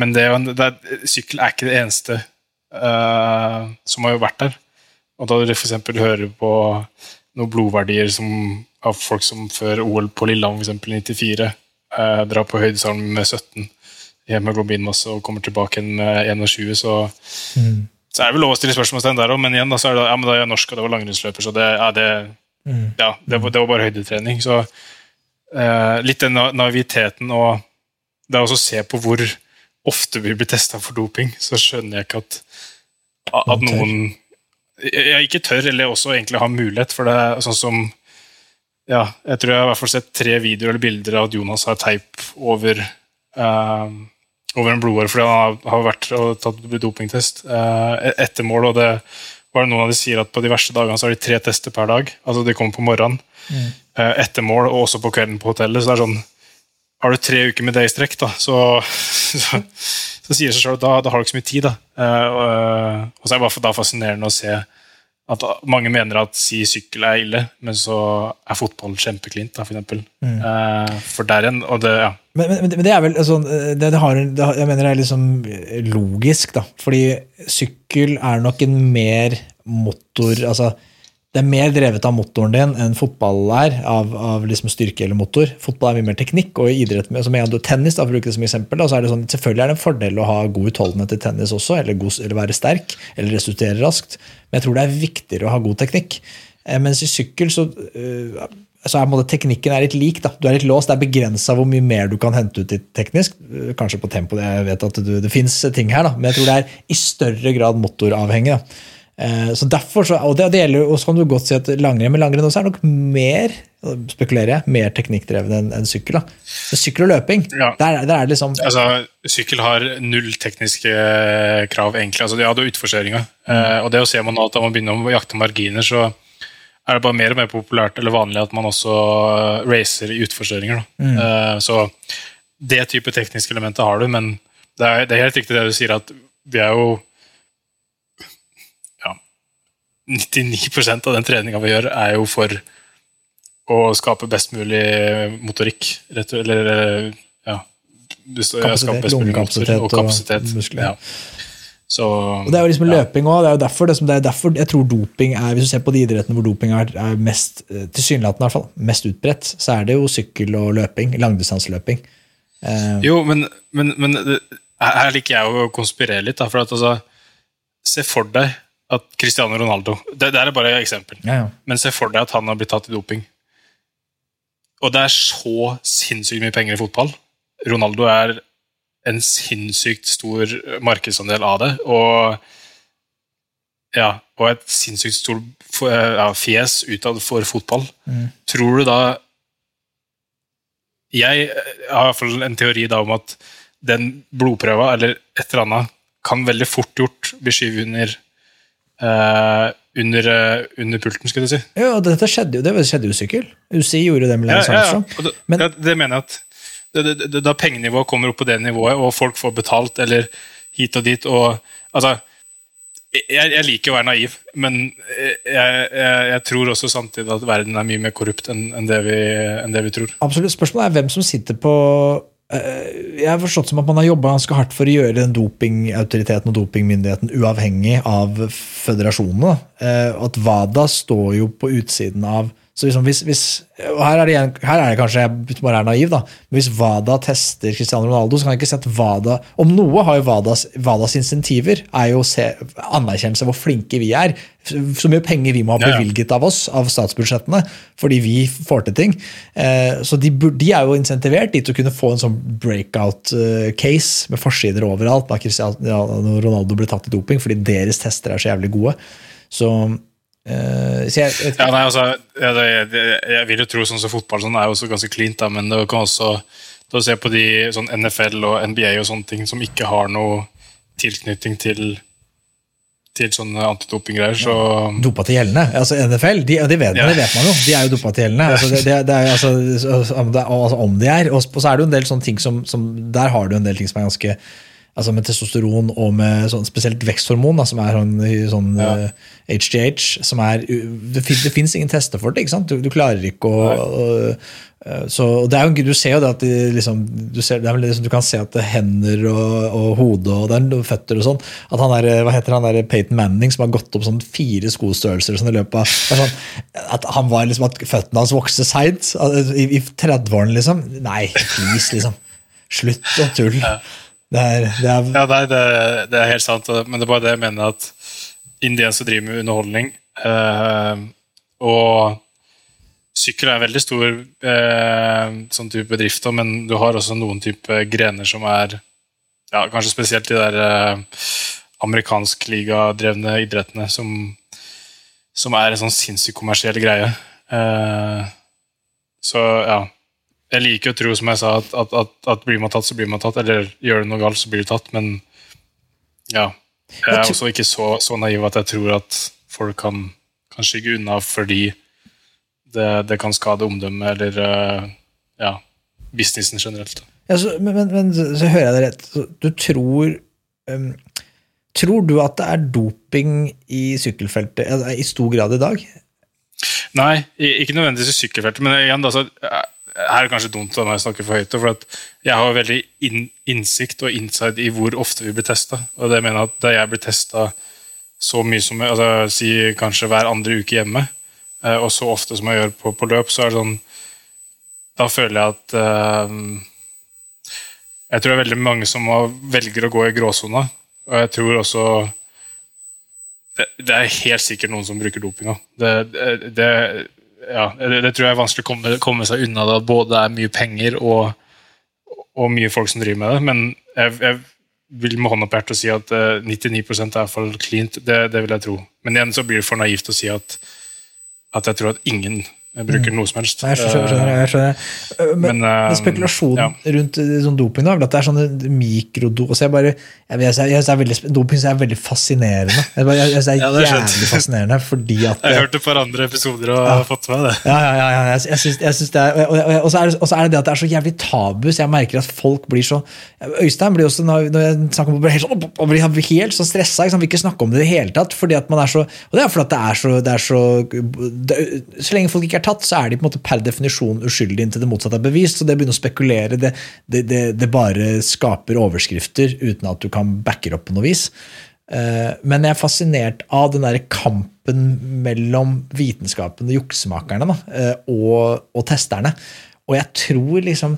men det, det, sykkel er ikke det eneste uh, som har vært der. Og da du f.eks. hører på noen blodverdier som, av folk som før OL på Lillehammer f.eks. 94 uh, drar på høydesalen med 17 i hemoglobinmasse og kommer tilbake med 21, så, mm. Så er det vel lov å stille spørsmålstegn der òg, men igjen da, så er det, ja, men da er jeg norsk og det var langrennsløper, så det, ja, det, mm. ja, det, var, det, var bare høydetrening. Så eh, litt den naiviteten og det er også å se på hvor ofte vi blir testa for doping, så skjønner jeg ikke at, at noen jeg ikke tør, eller også egentlig har mulighet. For det er sånn som ja, Jeg tror jeg har i hvert fall sett tre videoer eller bilder av at Jonas har teip over uh, over en blodår fordi han har vært og tatt dopingtest eh, etter mål. og det var det noen av de sier at På de verste dagene så har de tre tester per dag. altså De kommer på morgenen, mm. eh, etter mål og også på kvelden på hotellet. så det er sånn har du tre uker med det i strekk, da, så, [laughs] så, så sier det seg sjøl da, da, har du ikke så mye tid. Da. Uh, og, så er det bare da fascinerende å se at mange mener at si sykkel er ille, men så er fotball kjempeklint, da, for eksempel. Mm. Uh, for der igjen, og det, ja. Men, men, men, det er vel altså, det, det har, det, Jeg mener det er liksom logisk, da. Fordi sykkel er nok en mer motor altså det er mer drevet av motoren din enn fotball er, av, av liksom styrke eller motor. Fotball er mye mer teknikk, og i idrett med, jeg hadde tennis, da, for å som eksempel, da, så er det sånn, selvfølgelig er det en fordel å ha god utholdenhet i tennis også, eller, god, eller være sterk, eller resultere raskt, men jeg tror det er viktigere å ha god teknikk. Eh, mens i sykkel så, uh, så er måte, teknikken er litt lik. Da. Du er litt låst, Det er begrensa hvor mye mer du kan hente ut teknisk. Uh, kanskje på tempo, jeg vet at du, det fins ting her, da, men jeg tror det er i større grad motoravhengig. Eh, så derfor, så, og det, det gjelder jo, så kan du godt si at langrenn med langrenn også er nok mer spekulerer jeg, mer teknikkdrevet enn en sykkel. da. Sykkel og løping, ja. der, der, er det liksom altså, Sykkel har null tekniske krav, egentlig. altså De hadde utforkjøringa. Mm. Eh, og det å se man at da man begynner å jakte marginer, så er det bare mer og mer populært eller vanlig at man også racer i utforstørringer. Mm. Uh, så det type tekniske elementet har du, men det er, det er helt riktig det du sier, at vi er jo ja, 99% av den treninga vi gjør, er jo for å skape best mulig motorikk. Rett, eller ja, kapasitet, mulig og, og kapasitet. muskler. Ja. Så, og Det er jo liksom løping òg. Det, det, det, er derfor jeg tror doping er Hvis du ser på de idrettene hvor doping er, er mest eh, tilsynelatende i hvert fall, mest utbredt, så er det jo sykkel og løping. Langdistanseløping. Eh. Jo, men, men, men, her liker jeg å konspirere litt. Da, for at altså, Se for deg at Cristiano Ronaldo Det, det er bare et eksempel. Ja, ja. Men se for deg at han har blitt tatt i doping. Og det er så sinnssykt mye penger i fotball. Ronaldo er en sinnssykt stor markedsandel av det. Og, ja, og et sinnssykt stort ja, fjes utad for fotball. Mm. Tror du da Jeg har i hvert fall en teori da om at den blodprøva eller et eller annet kan veldig fort gjort bli skyvet under uh, under, eh, under pulten, skulle du si. Ja, og dette skjedde jo, det skjedde jo sykkel. UCI gjorde det med Lance Armstrong. Og det, Men- det, det mener jeg at det, det, Da pengenivået kommer opp på det nivået, og folk får betalt eller hit og dit og altså, jeg, jeg liker å være naiv, men jeg, jeg, jeg tror også samtidig at verden er mye mer korrupt enn enn det, vi- enn det vi tror. Absolutt. Spørsmålet er hvem som sitter på eh, Jeg har forstått som at man har jobba ganske hardt for å gjøre den dopingautoriteten og dopingmyndigheten uavhengig av føderasjonene. Og at WADA står jo på utsiden av så liksom hvis, hvis, og her er, det igjen, her er det kanskje jeg bare er naiv, da, men hvis WADA tester Cristiano Ronaldo, så kan jeg ikke si at WADA Om noe har jo WADAs, WADAs insentiver er jo å se anerkjennelse av hvor flinke vi er. Så mye penger vi må ha bevilget av oss, av statsbudsjettene, fordi vi får til ting. Eh, Så de, de er jo insentivert dit å kunne få en sånn breakout-case med forsider overalt. Da Cristiano Ronaldo ble tatt i doping fordi deres tester er så jævlig gode. Så, så jeg, jeg, Ja, nei, altså, jeg, jeg vil jo tro sånn som fotball sånn er jo også ganske cleant, da, men det kan også da se på de sånn NFL og NBA og sånne ting som ikke har noe tilknytning til til sånne antidopinggreier, så Dopa til gjeldende. Altså NFL, de, det, vet, Ja. det vet man jo. De er jo dopa til gjeldende. Altså, det, det, er, altså, om, det, altså, om de er. Og så er det jo en del sånne ting som, som Der har du en del ting som er ganske altså Med testosteron og med sånn, spesielt veksthormon, da, som er sånn, sånn Ja. uh, HGH som er, Det, det fins ingen tester for det. ikke sant? Du, du klarer ikke å, eh, så det er jo, Du ser jo det at de, liksom, du, ser, det er liksom, du kan se at det er hender og, og hode og er føtter og sånn. At han der, hva heter han der Peyton Manning som har gått opp sånn fire skostørrelser sånn i løpet av er sånn, At han var liksom, at føttene hans vokste seint i, i 30-årene, liksom. Nei, please, liksom. Slutt å tulle. Det er, det er Ja, nei, det, det er helt sant, men det er bare det jeg mener at indiens som driver med underholdning, eh, og sykkel er en veldig stor eh, sånn type bedrift, men du har også noen type grener som er ja, kanskje spesielt de der eh, amerikansk liga-drevne idrettene som, som er en sånn sinnssykt kommersiell greie. Eh, så ja. Jeg liker å tro, som jeg sa, at, at, at, at blir man tatt, så blir man tatt. Eller gjør du noe galt, så blir du tatt. Men ja. Jeg er også ikke så, så naiv at jeg tror at folk kan, kan skygge unna fordi det, det kan skade omdømmet eller eh, ja, businessen generelt. Ja, så, men, men, men så, hører jeg det rett. Du tror um, Tror du at det er doping i sykkelfeltet i stor grad i dag? Nei, ikke nødvendigvis i sykkelfeltet, men igjen, altså, her er det kanskje dumt av meg å snakke for høyt, for jeg har veldig in innsikt og insight i hvor ofte vi blir testa. Og det mener jeg at da jeg blir testa så mye som jeg, altså, si kanskje hver andre uke hjemme, eh, og så ofte som jeg gjør på, på løp, så er det sånn Da føler jeg at eh, Jeg tror det er veldig mange som velger å gå i gråsona, og jeg tror også det, det er helt sikkert noen som bruker dopinga. Det, det, det, ja, det, det tror jeg er vanskelig å komme, komme seg unna at både det er mye penger og, og mye folk som driver med det. Men jeg, jeg vil med hånda på hjertet si at uh, 99 er for cleant. Det, det vil jeg tro. Men igjen så blir det for naivt å si at, at jeg tror at ingen bruker noe som helst. Nei, jeg skjønner, skjønner, jeg skjønner. Uh, Men, Men, uh, men spekulasjonen ja. rundt uh, sånn doping da, er vel at det er sånne mikrodoser jeg bare, jeg, jeg, jeg, jeg, er veldig, doping er veldig fascinerende. Jeg, bare, jeg, jeg, Ja, er er jævlig fascinerende fordi at [laughs] Jeg har hørt et par andre episoder og har fått med det. Ja, ja, ja, ja. Jeg, jeg, synes, jeg synes det er, og, og, og, så er det, og så er det det at det er så jævlig tabu, så jeg merker at folk blir så Øystein blir også, når, når jeg snakker om det, blir helt, sånn, og blir, blir helt så stressa. Ikke sant? Vil ikke snakke om det i det hele tatt. fordi at man er så, Og det er fordi at det er så, det er så det, Så lenge folk ikke er tatt, så er de på en måte per definisjon uskyldige inntil det motsatte er bevist. Så det å begynne å spekulere, det, det, det, det bare skaper overskrifter uten at du kan backe opp på noe vis. Eh, Men jeg er fascinert av den der kampen mellom vitenskapen og juksemakerne da, eh, og, og testerne. Og jeg tror liksom,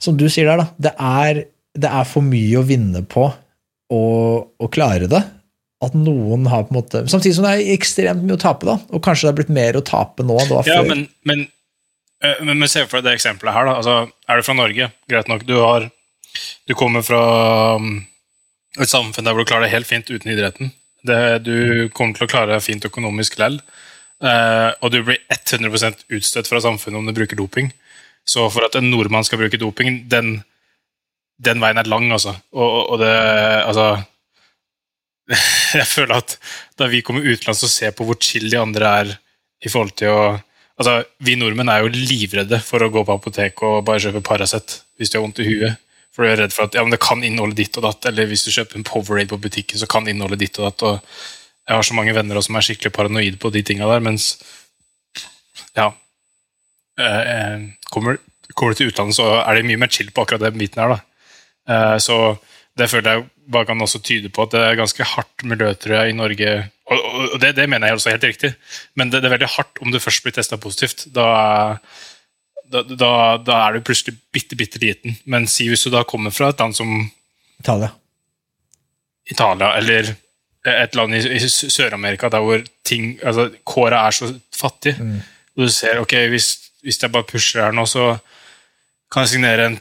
som du sier der, da, det er, det er for mye å vinne på å, å klare det. At noen har på en måte, Samtidig som det er ekstremt mye å tape, da. Og kanskje det har blitt mer å tape nå enn det var Ja, før. men, men, eh, men, men se for deg det eksempelet her. da. Altså, er du fra Norge? Greit nok. Du, har, du kommer fra um, et samfunn der hvor du klarer deg helt fint uten idretten. Det, du kommer til å klare deg fint økonomisk lell. eh, og du blir 100 utstøtt fra samfunnet om du bruker doping. Så for at en nordmann skal bruke doping, den, den veien er lang, altså. Og- og det Altså [laughs] jeg føler at da vi kommer utenlands og ser på hvor chill de andre er i forhold til å altså, Vi nordmenn er jo livredde for å gå på apoteket og bare kjøpe Paracet hvis du har vondt i huet. For du er redd for at ja, men det kan inneholde ditt og datt. Eller hvis du kjøper en Powerade på butikken, så kan det inneholde ditt og datt. og Jeg har så mange venner som er skikkelig paranoide på de tinga der, mens ja eh, eh, kommer, kommer, du til utlandet, så er det mye mer chill på akkurat den biten her. da. Eh, så det føler jeg bare kan også tyde på at det er ganske hardt miljø tror jeg, i Norge. Og, og det, det, mener jeg også er helt riktig, men det, det, er veldig hardt om du først blir testa positivt. Da, da, da, da, er du plutselig bitte, bitte liten. Men si hvis du da kommer fra et land som Italia. Italia, eller et land i, i Sør-Amerika der hvor ting, altså kåra er så fattig, mm. og du ser ok, hvis, hvis jeg bare pusher her nå, så kan jeg signere en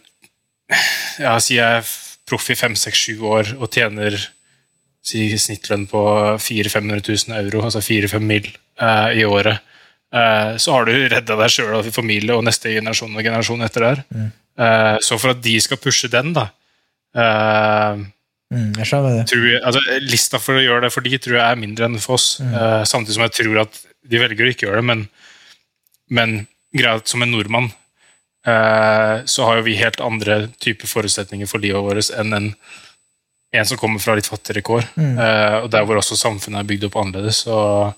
ja, sier jeg proff i fem, seks, sju år og tjener si, snittlønn på 400 000-500 000 euro, altså 4-5 mil eh, i året, eh, så har du redda deg sjøl og familie og neste generasjon og generasjon etter der. Mm. Eh, så for at de skal pushe den, da eh, mm, jeg skjønner det. Tror, altså, lista for å gjøre det for de tror jeg er mindre enn for oss. Mm. Eh, samtidig som jeg tror at de velger å ikke gjøre det, men, men greit som en nordmann så har jo vi helt andre typer forutsetninger for livet vårt enn en, en som kommer fra litt fattigere kår. Mm. Uh, og der hvor også samfunnet er bygd opp annerledes. Og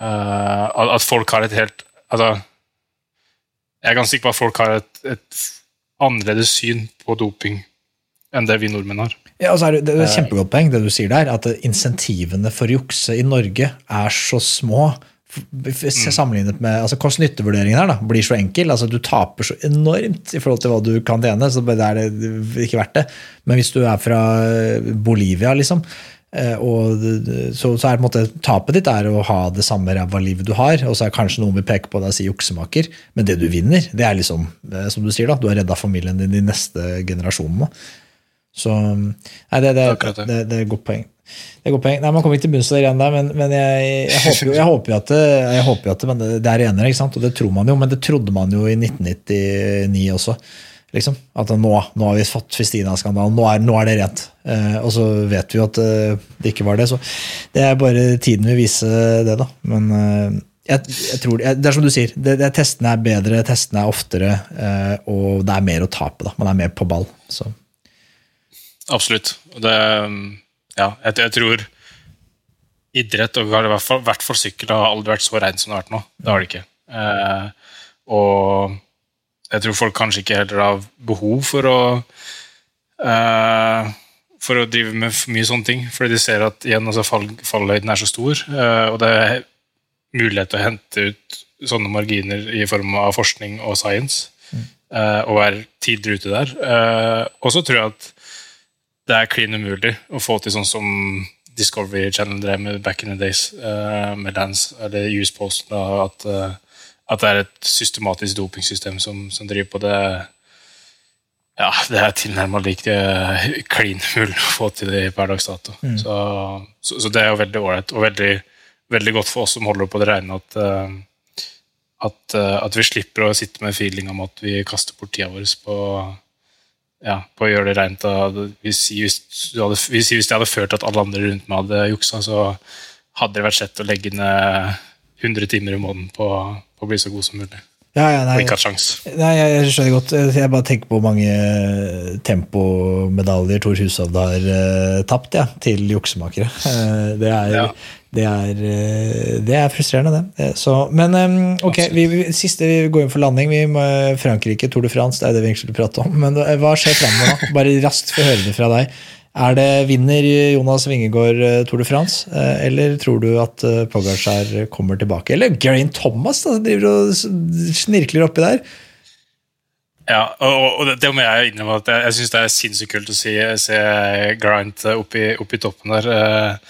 uh, at folk har et helt altså, Jeg er ganske sikker på at folk har et, et annerledes syn på doping enn det vi nordmenn har. Ja, altså er det, er et kjempegodt poeng, det du sier der. At insentivene for jukse i Norge er så små Sammenlignet med altså Kost-nytte-vurderingen her da, blir så enkel. altså Du taper så enormt i forhold til hva du kan tjene. så det er det ikke verdt det. Men hvis du er fra Bolivia, liksom, eh, og så, så er på en måte tapet ditt er å ha det samme ræva livet du har. Og så er kanskje noen vil peke på deg og si juksemaker, men det du vinner, det er liksom, eh, som du sier, da, du har redda familien din de neste generasjonene. Så nei, det, det, det, det, er et godt poeng. Det er godt poeng. Nei, Man kommer ikke til bunns i det der, men, men jeg, jeg, håper jo, jeg, håper jo, at det, jeg håper at det, men det, er renere, ikke sant? og det tror man jo. Men det trodde man jo i 1999 også. Liksom. At nå, nå har vi fått Festina-skandalen, nå, nå, er det rent. Eh, og så vet vi jo at eh, det ikke var det. Så det er bare tiden vil vise det, da. Men eh, jeg, jeg, tror, Det er som du sier, det, det, testene er bedre, testene er oftere, eh, og det er mer å tape. da. Man er mer på ball. Så. Absolutt. Det ja, jeg, jeg, tror idrett, og i hvert fall, hvert fall sykkel, har aldri vært så reint som det har vært nå. Det har det ikke. Eh, og jeg tror folk kanskje ikke heller har behov for å eh, for å drive med for mye sånne ting. Fordi de ser at igjen, altså fall, fallhøyden er så stor, eh, og det er mulighet til å hente ut sånne marginer i form av forskning og science, mm. eh, og være tidligere ute der. Eh, og så tror jeg at det er klin umulig å få til sånn som Discovery Channel drev med back in the days, uh, med Lance, eller US Post, at, uh, at, det er et systematisk dopingsystem som, som driver på det. Ja, det er tilnærma likt uh, klin mulig å få til det per dags dato. Mm. Så, så, så, det er jo veldig ålreit, og veldig, veldig, godt for oss som holder på det rene, at, at, at vi slipper å sitte med feeling om at vi kaster bort tida vår på ja, på å gjøre det rent. Hvis, hvis, hvis, hvis, det hadde ført at alle andre rundt meg hadde juksa, så hadde det vært sett å legge ned 100 timer i måneden på, på å bli så god som mulig. Ja, ja, nei, og ikke hatt sjans. Nei, jeg skjønner godt. Jeg bare tenker på hvor mange tempomedaljer Tor Hushovd har uh, tapt ja, til juksemakere. Uh, [laughs] det er ja det er, eh, det er, frustrerende, det. Eh, så, men ok, vi, vi, siste vi går inn for landing. Vi må, Frankrike, Tour de France, det er det vi egentlig skulle prate om. Men hva skjer framover nå? [laughs] Bare raskt få høre det fra deg. Er det Vinner Jonas Wingegård eh, Tour de France, eller tror du at Pogacar kommer tilbake? Eller Geraint Thomas da, driver og snirkler oppi der? Ja, og, og det, det må jeg innrømme at jeg, jeg syns det er sinnssykt kult å se, se Grant oppi, oppi toppen der.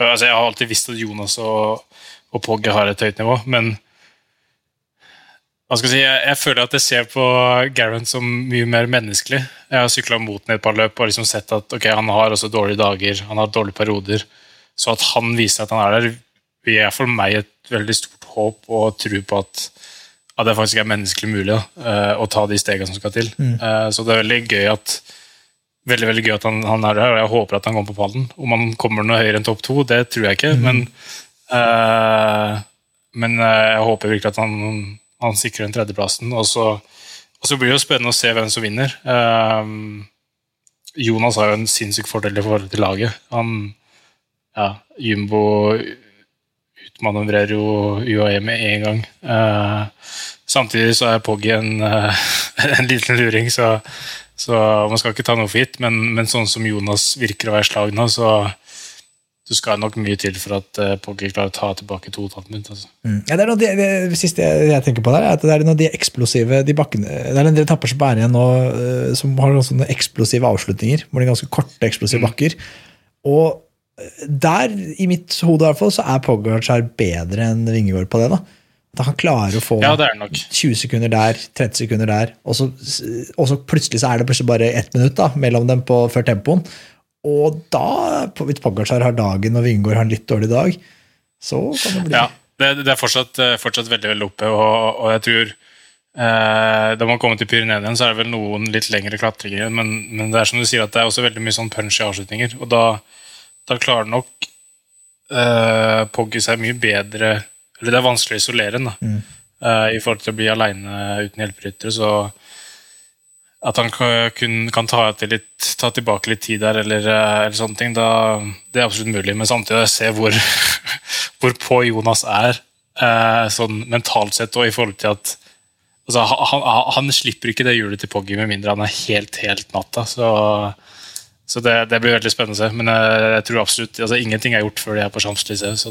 For altså, Jeg har alltid visst at Jonas og, og Pogge har et høyt nivå, men jeg, si, jeg, jeg føler at jeg ser på Garant som mye mer menneskelig. Jeg har sykla mot ham et par løp og liksom sett at okay, han har også dårlige dager, han har dårlige perioder. Så at han viser at han er der, gir for meg et veldig stort håp og tro på at, at det faktisk er menneskelig mulig da, uh, å ta de stegene som skal til. Mm. Uh, så det er veldig gøy at veldig veldig gøy at han, han, er der, og jeg håper at han kommer på pallen. Om han kommer noe høyere enn topp to, det tror jeg ikke, mm. men, uh, men uh, jeg håper virkelig at han, han sikrer den tredjeplassen. Og så, og så, blir det jo spennende å se hvem som vinner. Uh, Jonas har jo en sinnssyk fordel i forhold til laget. Han, ja, Jumbo utmanøvrerer jo UAE med en gang. samtidig så er Poggy en, [laughs] en liten luring, så så man skal ikke ta noe for gitt, men, men, sånn som Jonas virker å være slag nå, så du skal nok mye til for at uh, Poggi klarer å ta tilbake to og et halvt minutt. Altså. Mm. Ja, det er de, det, siste jeg, jeg, tenker på der, er at det er noe de eksplosive de bakkene, Det er en del etapper som er igjen nå uh, som har noen sånne eksplosive avslutninger. hvor det er ganske korte, eksplosive mm. bakker. Og eh, der, i mitt hode i hvert fall, så er Pogacar bedre enn Vingegård på det. da. Da han klarer å få ja, 20 sekunder der, 30 sekunder der, og så, og så, plutselig så er det plutselig bare ett minutt da, mellom dem på før tempoen. Og da, hvis Pogacar har dagen og Vingård har en litt dårlig dag, så kan det bli Ja, det, det er fortsatt, eh, fortsatt, veldig veldig oppe, og, og jeg tror eh, Da man kommer til Pyreneene, så er det vel noen litt lengre klatringer, men, men, det er som du sier at det er også veldig mye sånn punch i avslutninger, og da, da klarer nok eh, Poggy seg mye bedre eller det er vanskelig å isolere den, da. Mm. Uh, I forhold til å bli aleine uten hjelperyttere. Så at han kun kan ta, til litt, ta, tilbake litt tid der, eller, eh, eller, sånne ting, da, det er absolutt mulig. Men samtidig se hvor, [laughs] hvor på Jonas er, uh, sånn mentalt sett, og i forhold til at altså, han, han, slipper ikke det hjulet til Poggy med mindre han er helt, helt natta. Så, så det, det, blir veldig spennende å se. Men jeg, jeg tror absolutt altså, ingenting er gjort før de er på Champs-Élysées.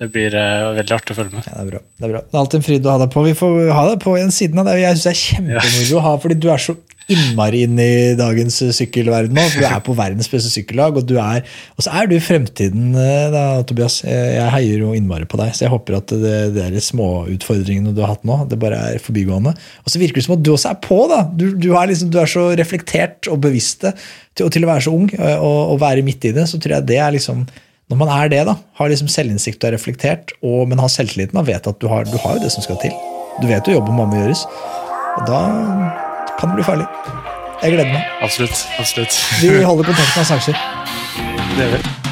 Det blir uh, veldig artig å følge med. Ja, det er bra. Det er bra. Det er alltid en fryd å ha deg på. Vi får ha deg på igjen siden av det. Jeg syns det er kjempemoro å ha, fordi du er så innmari inne i dagens sykkelverden nå. Du er på verdens beste sykkellag, og, du er, og så er du i fremtiden, eh, da, Tobias. Jeg heier jo innmari på deg, så jeg håper at det, det de småutfordringene du har hatt nå, det bare er forbigående. Og så virker det som at du også er på, da. Du, du, er, liksom, du er, så reflektert og bevisst til, til, å være så ung eh, og, og være midt i det, så tror jeg det er liksom når man er det, da, har liksom selvinnsikt og er reflektert, og, men har selvtilliten og vet at du har, du har, jo det som skal til. Du vet jo jobben må gjøres. Og da kan det bli farlig. Jeg gleder meg. Absolutt. absolutt. Vi holder kontakten med Sanger. Det gjør vi.